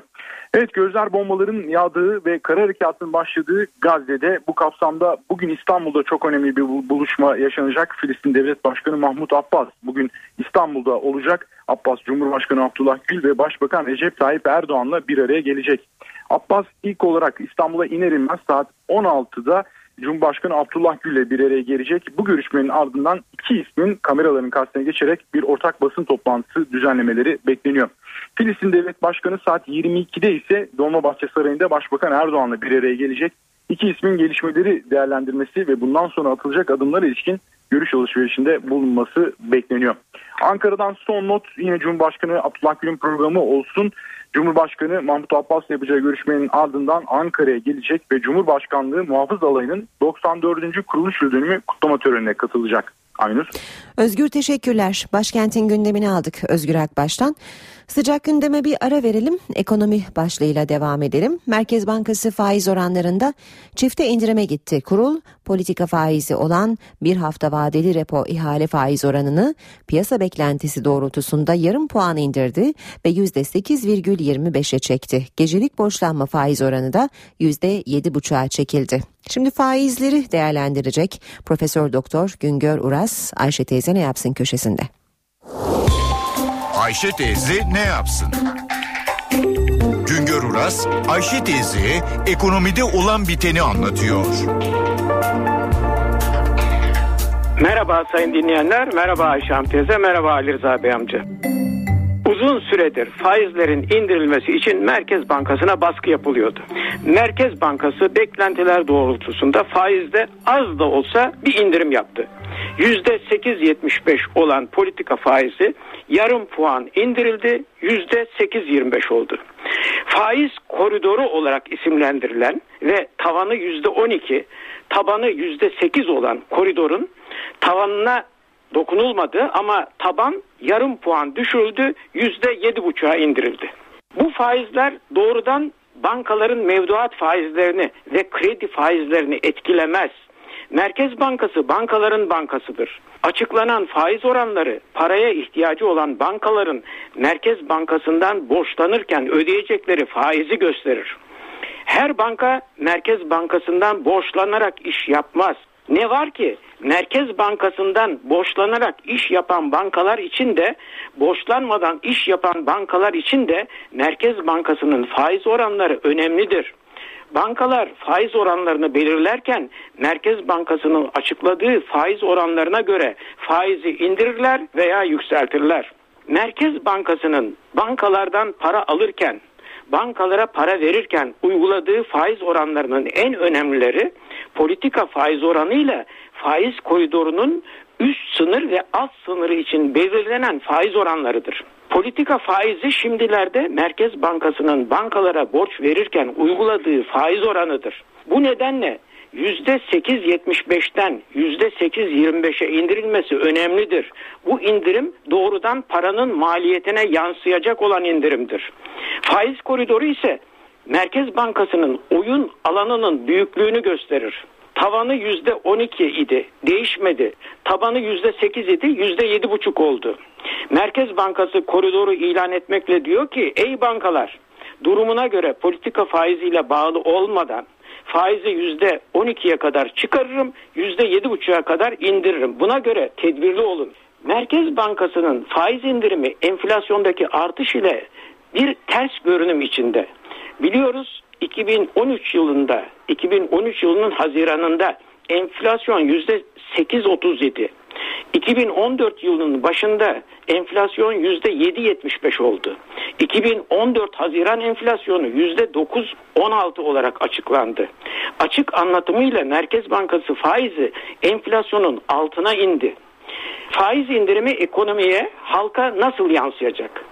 Evet gözler bombaların yağdığı ve kara harekatının başladığı Gazze'de bu kapsamda bugün İstanbul'da çok önemli bir buluşma yaşanacak. Filistin Devlet Başkanı Mahmut Abbas bugün İstanbul'da olacak. Abbas Cumhurbaşkanı Abdullah Gül ve Başbakan Recep Tayyip Erdoğan'la bir araya gelecek. Abbas ilk olarak İstanbul'a iner inmez saat 16'da Cumhurbaşkanı Abdullah Gül ile bir araya gelecek. Bu görüşmenin ardından iki ismin kameraların karşısına geçerek bir ortak basın toplantısı düzenlemeleri bekleniyor. Filistin Devlet Başkanı saat 22'de ise Dolmabahçe Sarayı'nda Başbakan Erdoğan'la bir araya gelecek. İki ismin gelişmeleri değerlendirmesi ve bundan sonra atılacak adımlar ilişkin görüş alışverişinde bulunması bekleniyor. Ankara'dan son not yine Cumhurbaşkanı Abdullah Gül'ün programı olsun. Cumhurbaşkanı Mahmut Abbas yapacağı görüşmenin ardından Ankara'ya gelecek ve Cumhurbaşkanlığı Muhafız Alayı'nın 94. kuruluş yıl dönümü kutlama törenine katılacak. Aynur. Özgür teşekkürler. Başkentin gündemini aldık Özgür Akbaş'tan. Sıcak gündeme bir ara verelim. Ekonomi başlığıyla devam edelim. Merkez Bankası faiz oranlarında çifte indirime gitti. Kurul politika faizi olan bir hafta vadeli repo ihale faiz oranını piyasa beklentisi doğrultusunda yarım puan indirdi ve %8,25'e çekti. Gecelik borçlanma faiz oranı da %7,5'a çekildi. Şimdi faizleri değerlendirecek Profesör Doktor Güngör Uras Ayşe teyze ne yapsın köşesinde. Ayşe teyze ne yapsın? Güngör Uras, Ayşe teyze ekonomide olan biteni anlatıyor. Merhaba sayın dinleyenler, merhaba Ayşe teyze, merhaba Ali Rıza Bey amca. Uzun süredir faizlerin indirilmesi için Merkez Bankası'na baskı yapılıyordu. Merkez Bankası beklentiler doğrultusunda faizde az da olsa bir indirim yaptı. %8.75 olan politika faizi yarım puan indirildi %8.25 oldu. Faiz koridoru olarak isimlendirilen ve tavanı %12 tabanı %8 olan koridorun tavanına dokunulmadı ama taban yarım puan düşürüldü yüzde yedi buçuğa indirildi. Bu faizler doğrudan bankaların mevduat faizlerini ve kredi faizlerini etkilemez. Merkez Bankası bankaların bankasıdır. Açıklanan faiz oranları paraya ihtiyacı olan bankaların Merkez Bankası'ndan borçlanırken ödeyecekleri faizi gösterir. Her banka Merkez Bankası'ndan borçlanarak iş yapmaz. Ne var ki Merkez Bankası'ndan borçlanarak iş yapan bankalar için de borçlanmadan iş yapan bankalar için de Merkez Bankası'nın faiz oranları önemlidir. Bankalar faiz oranlarını belirlerken Merkez Bankası'nın açıkladığı faiz oranlarına göre faizi indirirler veya yükseltirler. Merkez Bankası'nın bankalardan para alırken bankalara para verirken uyguladığı faiz oranlarının en önemlileri politika faiz oranı ile faiz koridorunun üst sınır ve alt sınırı için belirlenen faiz oranlarıdır. Politika faizi şimdilerde Merkez Bankası'nın bankalara borç verirken uyguladığı faiz oranıdır. Bu nedenle %8.75'ten %8.25'e indirilmesi önemlidir. Bu indirim doğrudan paranın maliyetine yansıyacak olan indirimdir. Faiz koridoru ise Merkez Bankası'nın oyun alanının büyüklüğünü gösterir. Tavanı yüzde 12 idi. Değişmedi. Tabanı yüzde 8 idi. Yüzde 7,5 oldu. Merkez Bankası koridoru ilan etmekle diyor ki ey bankalar durumuna göre politika faiziyle bağlı olmadan faizi yüzde 12'ye kadar çıkarırım, yüzde 7,5'a kadar indiririm. Buna göre tedbirli olun. Merkez Bankası'nın faiz indirimi enflasyondaki artış ile bir ters görünüm içinde. Biliyoruz 2013 yılında 2013 yılının Haziran'ında enflasyon yüzde 8.37. 2014 yılının başında enflasyon yüzde 7.75 oldu. 2014 Haziran enflasyonu yüzde 9.16 olarak açıklandı. Açık anlatımıyla Merkez Bankası faizi enflasyonun altına indi. Faiz indirimi ekonomiye, halka nasıl yansıyacak?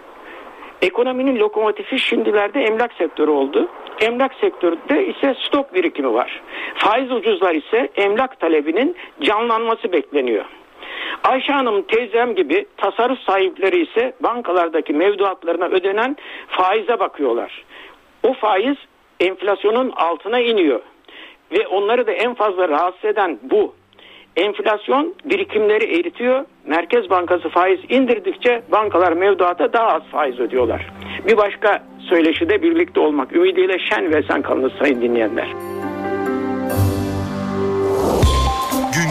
Ekonominin lokomotifi şimdilerde emlak sektörü oldu. Emlak sektöründe ise stok birikimi var. Faiz ucuzlar ise emlak talebinin canlanması bekleniyor. Ayşe Hanım teyzem gibi tasarruf sahipleri ise bankalardaki mevduatlarına ödenen faize bakıyorlar. O faiz enflasyonun altına iniyor. Ve onları da en fazla rahatsız eden bu. Enflasyon birikimleri eritiyor. Merkez Bankası faiz indirdikçe bankalar mevduata daha az faiz ödüyorlar. Bir başka söyleşide birlikte olmak ümidiyle şen ve sen kalınız sayın dinleyenler.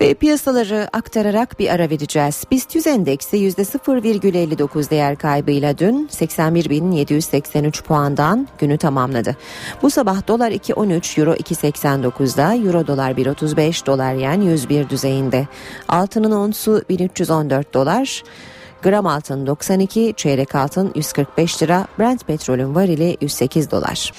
Ve piyasaları aktararak bir ara vereceğiz. BIST 100 endeksi %0,59 değer kaybıyla dün 81.783 puandan günü tamamladı. Bu sabah dolar 2.13, euro 2.89'da, euro dolar 1.35, dolar yen 101 düzeyinde. Altının onsu 1314 dolar. Gram altın 92, çeyrek altın 145 lira, Brent petrolün varili 108 dolar.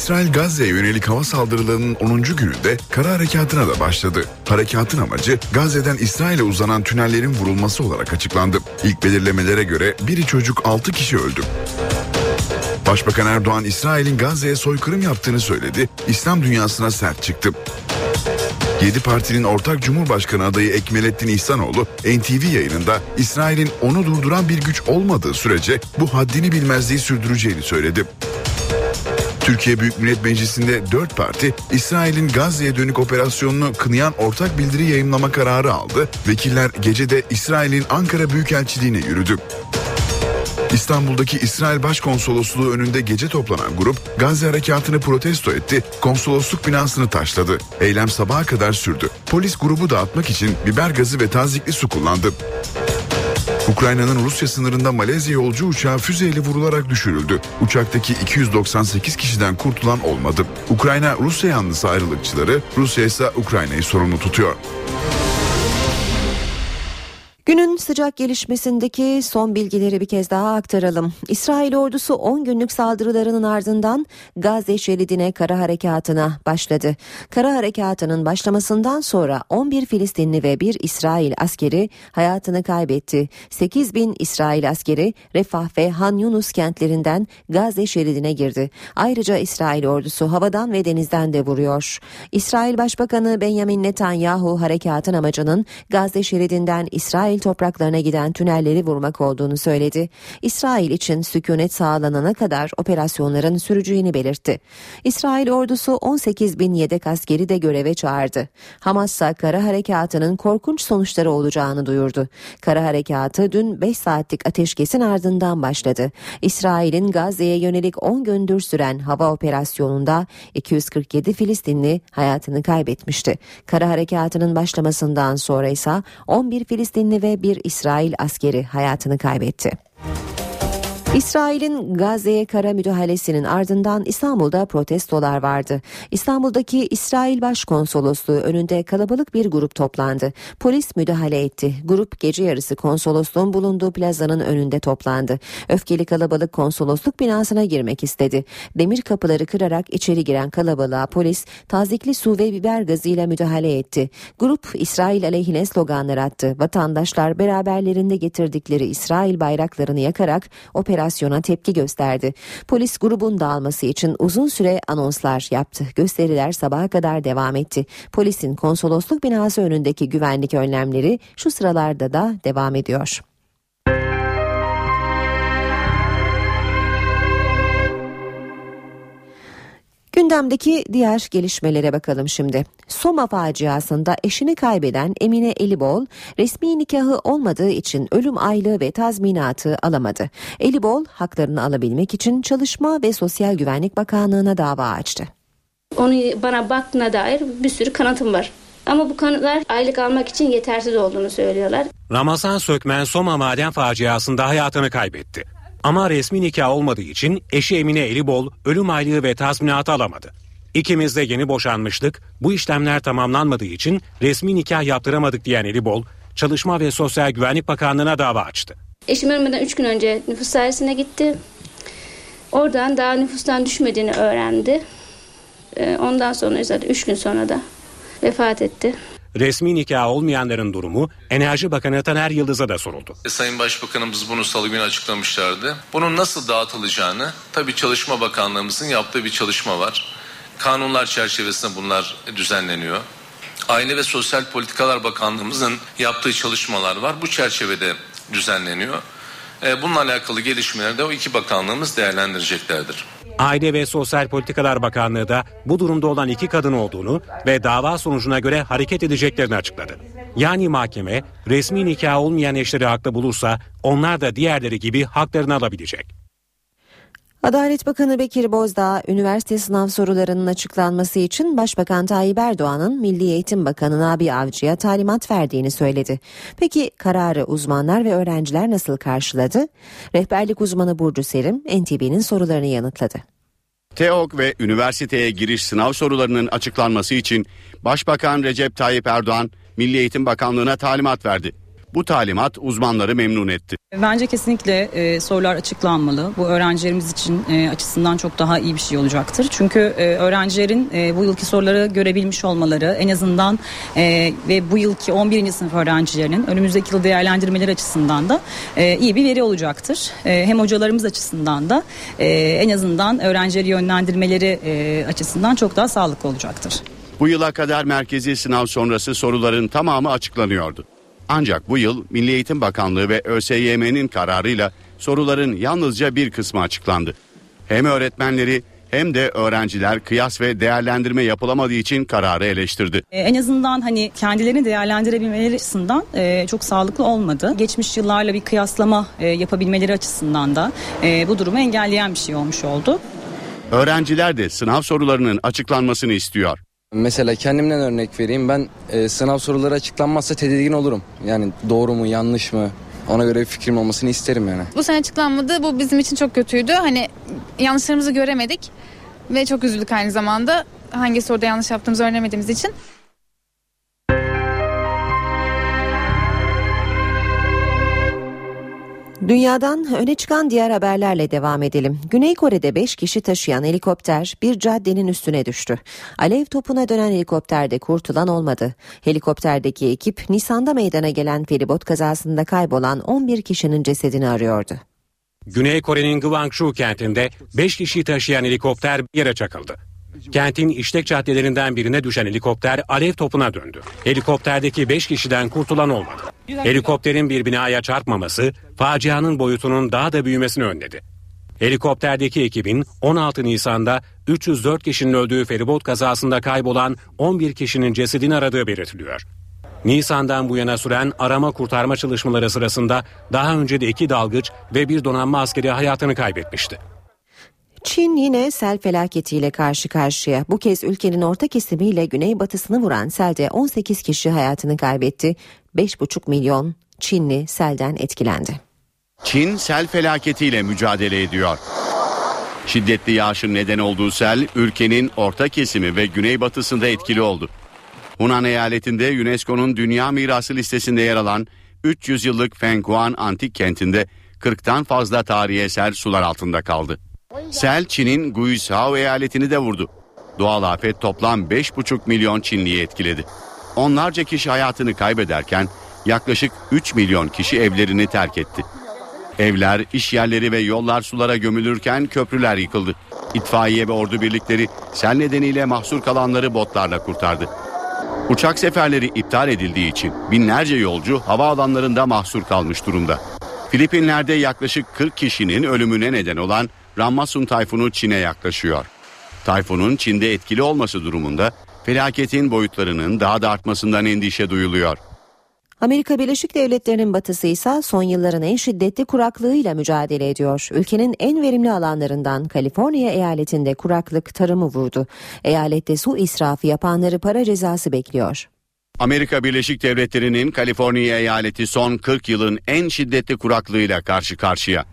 İsrail Gazze'ye yönelik hava saldırılarının 10. gününde kara harekatına da başladı. Harekatın amacı Gazze'den İsrail'e uzanan tünellerin vurulması olarak açıklandı. İlk belirlemelere göre biri çocuk 6 kişi öldü. Başbakan Erdoğan İsrail'in Gazze'ye soykırım yaptığını söyledi. İslam dünyasına sert çıktı. 7 partinin ortak Cumhurbaşkanı adayı Ekmelettin İhsanoğlu NTV yayınında İsrail'in onu durduran bir güç olmadığı sürece bu haddini bilmezliği sürdüreceğini söyledi. Türkiye Büyük Millet Meclisi'nde 4 parti İsrail'in Gazze'ye dönük operasyonunu kınayan ortak bildiri yayımlama kararı aldı. Vekiller gecede İsrail'in Ankara Büyükelçiliğine yürüdü. İstanbul'daki İsrail Başkonsolosluğu önünde gece toplanan grup Gazze harekatını protesto etti, konsolosluk binasını taşladı. Eylem sabaha kadar sürdü. Polis grubu dağıtmak için biber gazı ve tazikli su kullandı. Ukrayna'nın Rusya sınırında Malezya yolcu uçağı füzeyle vurularak düşürüldü. Uçaktaki 298 kişiden kurtulan olmadı. Ukrayna Rusya yanlısı ayrılıkçıları, Rusya ise Ukrayna'yı sorumlu tutuyor. Günün sıcak gelişmesindeki son bilgileri bir kez daha aktaralım. İsrail ordusu 10 günlük saldırılarının ardından Gazze şeridine kara harekatına başladı. Kara harekatının başlamasından sonra 11 Filistinli ve 1 İsrail askeri hayatını kaybetti. 8 bin İsrail askeri Refah ve Han Yunus kentlerinden Gazze şeridine girdi. Ayrıca İsrail ordusu havadan ve denizden de vuruyor. İsrail Başbakanı Benjamin Netanyahu harekatın amacının Gazze şeridinden İsrail topraklarına giden tünelleri vurmak olduğunu söyledi. İsrail için sükunet sağlanana kadar operasyonların süreceğini belirtti. İsrail ordusu 18 bin yedek askeri de göreve çağırdı. Hamas ise kara harekatının korkunç sonuçları olacağını duyurdu. Kara harekatı dün 5 saatlik ateşkesin ardından başladı. İsrail'in Gazze'ye yönelik 10 gündür süren hava operasyonunda 247 Filistinli hayatını kaybetmişti. Kara harekatının başlamasından sonra ise 11 Filistinli ve bir İsrail askeri hayatını kaybetti. İsrail'in Gazze'ye kara müdahalesinin ardından İstanbul'da protestolar vardı. İstanbul'daki İsrail Başkonsolosluğu önünde kalabalık bir grup toplandı. Polis müdahale etti. Grup gece yarısı konsolosluğun bulunduğu plazanın önünde toplandı. Öfkeli kalabalık konsolosluk binasına girmek istedi. Demir kapıları kırarak içeri giren kalabalığa polis tazikli su ve biber gazıyla müdahale etti. Grup İsrail aleyhine sloganlar attı. Vatandaşlar beraberlerinde getirdikleri İsrail bayraklarını yakarak operasyona tepki gösterdi. Polis grubun dağılması için uzun süre anonslar yaptı. Gösteriler sabaha kadar devam etti. Polisin konsolosluk binası önündeki güvenlik önlemleri şu sıralarda da devam ediyor. Gündemdeki diğer gelişmelere bakalım şimdi. Soma faciasında eşini kaybeden Emine Elibol resmi nikahı olmadığı için ölüm aylığı ve tazminatı alamadı. Elibol haklarını alabilmek için Çalışma ve Sosyal Güvenlik Bakanlığı'na dava açtı. Onu bana baktığına dair bir sürü kanıtım var. Ama bu kanıtlar aylık almak için yetersiz olduğunu söylüyorlar. Ramazan Sökmen Soma maden faciasında hayatını kaybetti. Ama resmi nikah olmadığı için eşi Emine Elibol ölüm aylığı ve tazminatı alamadı. İkimiz de yeni boşanmıştık. Bu işlemler tamamlanmadığı için resmi nikah yaptıramadık diyen Elibol, Çalışma ve Sosyal Güvenlik Bakanlığı'na dava açtı. Eşim ölmeden 3 gün önce nüfus dairesine gitti. Oradan daha nüfustan düşmediğini öğrendi. Ee, Ondan sonra zaten 3 gün sonra da vefat etti. Resmi nikah olmayanların durumu Enerji Bakanı Taner Yıldız'a da soruldu. Sayın Başbakanımız bunu salı günü açıklamışlardı. Bunun nasıl dağıtılacağını tabii Çalışma Bakanlığımızın yaptığı bir çalışma var. Kanunlar çerçevesinde bunlar düzenleniyor. Aile ve Sosyal Politikalar Bakanlığımızın yaptığı çalışmalar var. Bu çerçevede düzenleniyor. Ee, Bununla alakalı gelişmeleri de o iki bakanlığımız değerlendireceklerdir. Aile ve Sosyal Politikalar Bakanlığı da bu durumda olan iki kadın olduğunu ve dava sonucuna göre hareket edeceklerini açıkladı. Yani mahkeme resmi nikah olmayan eşleri haklı bulursa onlar da diğerleri gibi haklarını alabilecek. Adalet Bakanı Bekir Bozdağ, üniversite sınav sorularının açıklanması için Başbakan Tayyip Erdoğan'ın Milli Eğitim Bakanı Nabi Avcı'ya talimat verdiğini söyledi. Peki kararı uzmanlar ve öğrenciler nasıl karşıladı? Rehberlik uzmanı Burcu Serim, NTV'nin sorularını yanıtladı. TEOK ve üniversiteye giriş sınav sorularının açıklanması için Başbakan Recep Tayyip Erdoğan Milli Eğitim Bakanlığı'na talimat verdi. Bu talimat uzmanları memnun etti. Bence kesinlikle e, sorular açıklanmalı. Bu öğrencilerimiz için e, açısından çok daha iyi bir şey olacaktır. Çünkü e, öğrencilerin e, bu yılki soruları görebilmiş olmaları en azından e, ve bu yılki 11. sınıf öğrencilerinin önümüzdeki yıl değerlendirmeleri açısından da e, iyi bir veri olacaktır. E, hem hocalarımız açısından da e, en azından öğrencileri yönlendirmeleri e, açısından çok daha sağlıklı olacaktır. Bu yıla kadar merkezi sınav sonrası soruların tamamı açıklanıyordu. Ancak bu yıl Milli Eğitim Bakanlığı ve ÖSYM'nin kararıyla soruların yalnızca bir kısmı açıklandı. Hem öğretmenleri hem de öğrenciler kıyas ve değerlendirme yapılamadığı için kararı eleştirdi. E, En azından hani kendilerini değerlendirebilmeleri açısından e, çok sağlıklı olmadı. Geçmiş yıllarla bir kıyaslama e, yapabilmeleri açısından da bu durumu engelleyen bir şey olmuş oldu. Öğrenciler de sınav sorularının açıklanmasını istiyor. Mesela kendimden örnek vereyim. Ben e, sınav soruları açıklanmazsa tedirgin olurum. Yani doğru mu yanlış mı ona göre bir fikrim olmasını isterim yani. Bu sene açıklanmadı. Bu bizim için çok kötüydü. Hani yanlışlarımızı göremedik ve çok üzüldük aynı zamanda. Hangi soruda yanlış yaptığımızı öğrenemediğimiz için. Dünyadan öne çıkan diğer haberlerle devam edelim. Güney Kore'de 5 kişi taşıyan helikopter bir caddenin üstüne düştü. Alev topuna dönen helikopterde kurtulan olmadı. Helikopterdeki ekip Nisan'da meydana gelen feribot kazasında kaybolan 11 kişinin cesedini arıyordu. Güney Kore'nin Gwangshu kentinde 5 kişiyi taşıyan helikopter bir yere çakıldı. Kentin işlek caddelerinden birine düşen helikopter alev topuna döndü. Helikopterdeki 5 kişiden kurtulan olmadı. Helikopterin bir binaya çarpmaması facianın boyutunun daha da büyümesini önledi. Helikopterdeki ekibin 16 Nisan'da 304 kişinin öldüğü feribot kazasında kaybolan 11 kişinin cesedini aradığı belirtiliyor. Nisan'dan bu yana süren arama kurtarma çalışmaları sırasında daha önce de iki dalgıç ve bir donanma askeri hayatını kaybetmişti. Çin yine sel felaketiyle karşı karşıya. Bu kez ülkenin orta kesimiyle güneybatısını vuran selde 18 kişi hayatını kaybetti. 5,5 milyon Çinli selden etkilendi. Çin sel felaketiyle mücadele ediyor. Şiddetli yağışın neden olduğu sel ülkenin orta kesimi ve güneybatısında etkili oldu. Hunan eyaletinde UNESCO'nun Dünya Mirası listesinde yer alan 300 yıllık Fenghuan antik kentinde 40'tan fazla tarihi eser sular altında kaldı. Sel Çin'in Guizhou eyaletini de vurdu. Doğal afet toplam 5,5 milyon Çinliyi etkiledi. Onlarca kişi hayatını kaybederken yaklaşık 3 milyon kişi evlerini terk etti. Evler, iş yerleri ve yollar sulara gömülürken köprüler yıkıldı. İtfaiye ve ordu birlikleri sel nedeniyle mahsur kalanları botlarla kurtardı. Uçak seferleri iptal edildiği için binlerce yolcu havaalanlarında mahsur kalmış durumda. Filipinler'de yaklaşık 40 kişinin ölümüne neden olan Rammasun tayfunu Çin'e yaklaşıyor. Tayfunun Çin'de etkili olması durumunda felaketin boyutlarının daha da artmasından endişe duyuluyor. Amerika Birleşik Devletleri'nin batısı ise son yılların en şiddetli kuraklığıyla mücadele ediyor. Ülkenin en verimli alanlarından Kaliforniya eyaletinde kuraklık tarımı vurdu. Eyalette su israfı yapanları para cezası bekliyor. Amerika Birleşik Devletleri'nin Kaliforniya eyaleti son 40 yılın en şiddetli kuraklığıyla karşı karşıya.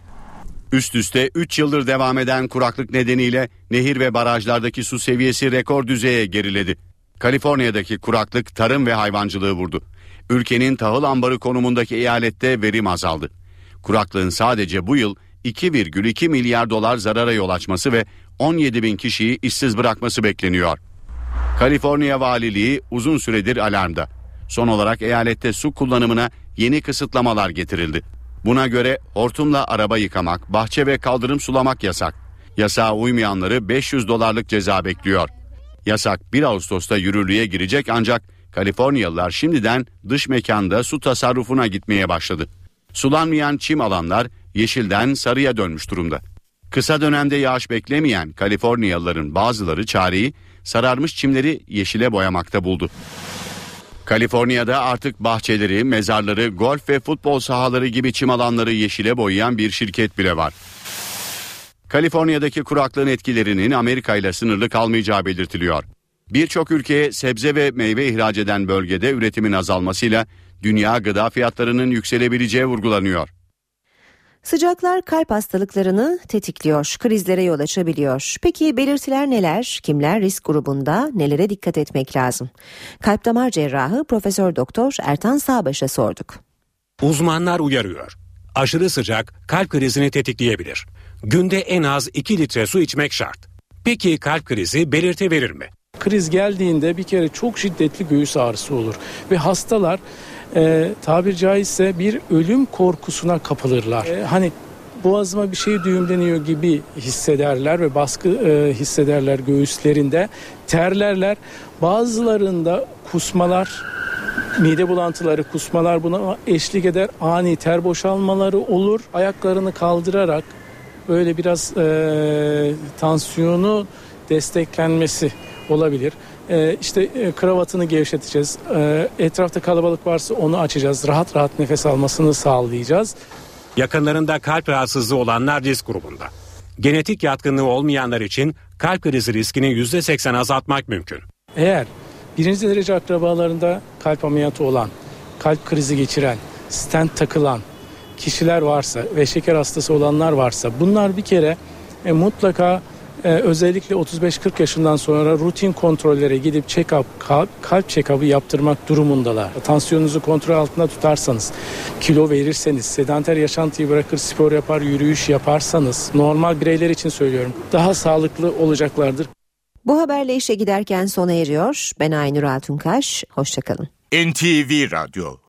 Üst üste 3 yıldır devam eden kuraklık nedeniyle nehir ve barajlardaki su seviyesi rekor düzeye geriledi. Kaliforniya'daki kuraklık tarım ve hayvancılığı vurdu. Ülkenin tahıl ambarı konumundaki eyalette verim azaldı. Kuraklığın sadece bu yıl 2,2 milyar dolar zarara yol açması ve 17 bin kişiyi işsiz bırakması bekleniyor. Kaliforniya Valiliği uzun süredir alarmda. Son olarak eyalette su kullanımına yeni kısıtlamalar getirildi. Buna göre hortumla araba yıkamak, bahçe ve kaldırım sulamak yasak. Yasağa uymayanları 500 dolarlık ceza bekliyor. Yasak 1 Ağustos'ta yürürlüğe girecek ancak Kaliforniyalılar şimdiden dış mekanda su tasarrufuna gitmeye başladı. Sulanmayan çim alanlar yeşilden sarıya dönmüş durumda. Kısa dönemde yağış beklemeyen Kaliforniyalıların bazıları çareyi sararmış çimleri yeşile boyamakta buldu. Kaliforniya'da artık bahçeleri, mezarları, golf ve futbol sahaları gibi çim alanları yeşile boyayan bir şirket bile var. Kaliforniya'daki kuraklığın etkilerinin Amerika ile sınırlı kalmayacağı belirtiliyor. Birçok ülkeye sebze ve meyve ihraç eden bölgede üretimin azalmasıyla dünya gıda fiyatlarının yükselebileceği vurgulanıyor. Sıcaklar kalp hastalıklarını tetikliyor, krizlere yol açabiliyor. Peki belirtiler neler? Kimler risk grubunda? Nelere dikkat etmek lazım? Kalp damar cerrahı Profesör Doktor Ertan Sağbaş'a sorduk. Uzmanlar uyarıyor. Aşırı sıcak kalp krizini tetikleyebilir. Günde en az 2 litre su içmek şart. Peki kalp krizi belirti verir mi? Kriz geldiğinde bir kere çok şiddetli göğüs ağrısı olur ve hastalar e, tabir caizse bir ölüm korkusuna kapılırlar. E, hani boğazıma bir şey düğümleniyor gibi hissederler ve baskı e, hissederler göğüslerinde terlerler. Bazılarında kusmalar mide bulantıları, kusmalar buna eşlik eder. Ani ter boşalmaları olur. Ayaklarını kaldırarak böyle biraz e, tansiyonu desteklenmesi olabilir. E, işte e, kravatını gevşeteceğiz. E, etrafta kalabalık varsa onu açacağız. Rahat rahat nefes almasını sağlayacağız. Yakınlarında kalp rahatsızlığı olanlar risk grubunda. Genetik yatkınlığı olmayanlar için kalp krizi riskini %80 azaltmak mümkün. Eğer birinci derece akrabalarında kalp ameliyatı olan, kalp krizi geçiren, stent takılan kişiler varsa ve şeker hastası olanlar varsa bunlar bir kere e, mutlaka e, özellikle 35-40 yaşından sonra rutin kontrollere gidip check-up, kalp, kalp check-up'ı yaptırmak durumundalar. Tansiyonunuzu kontrol altında tutarsanız, kilo verirseniz, sedanter yaşantıyı bırakır spor yapar, yürüyüş yaparsanız, normal bireyler için söylüyorum, daha sağlıklı olacaklardır. Bu haberle işe giderken sona eriyor. Ben Aynur Altunkaş. Hoşçakalın. NTV Radyo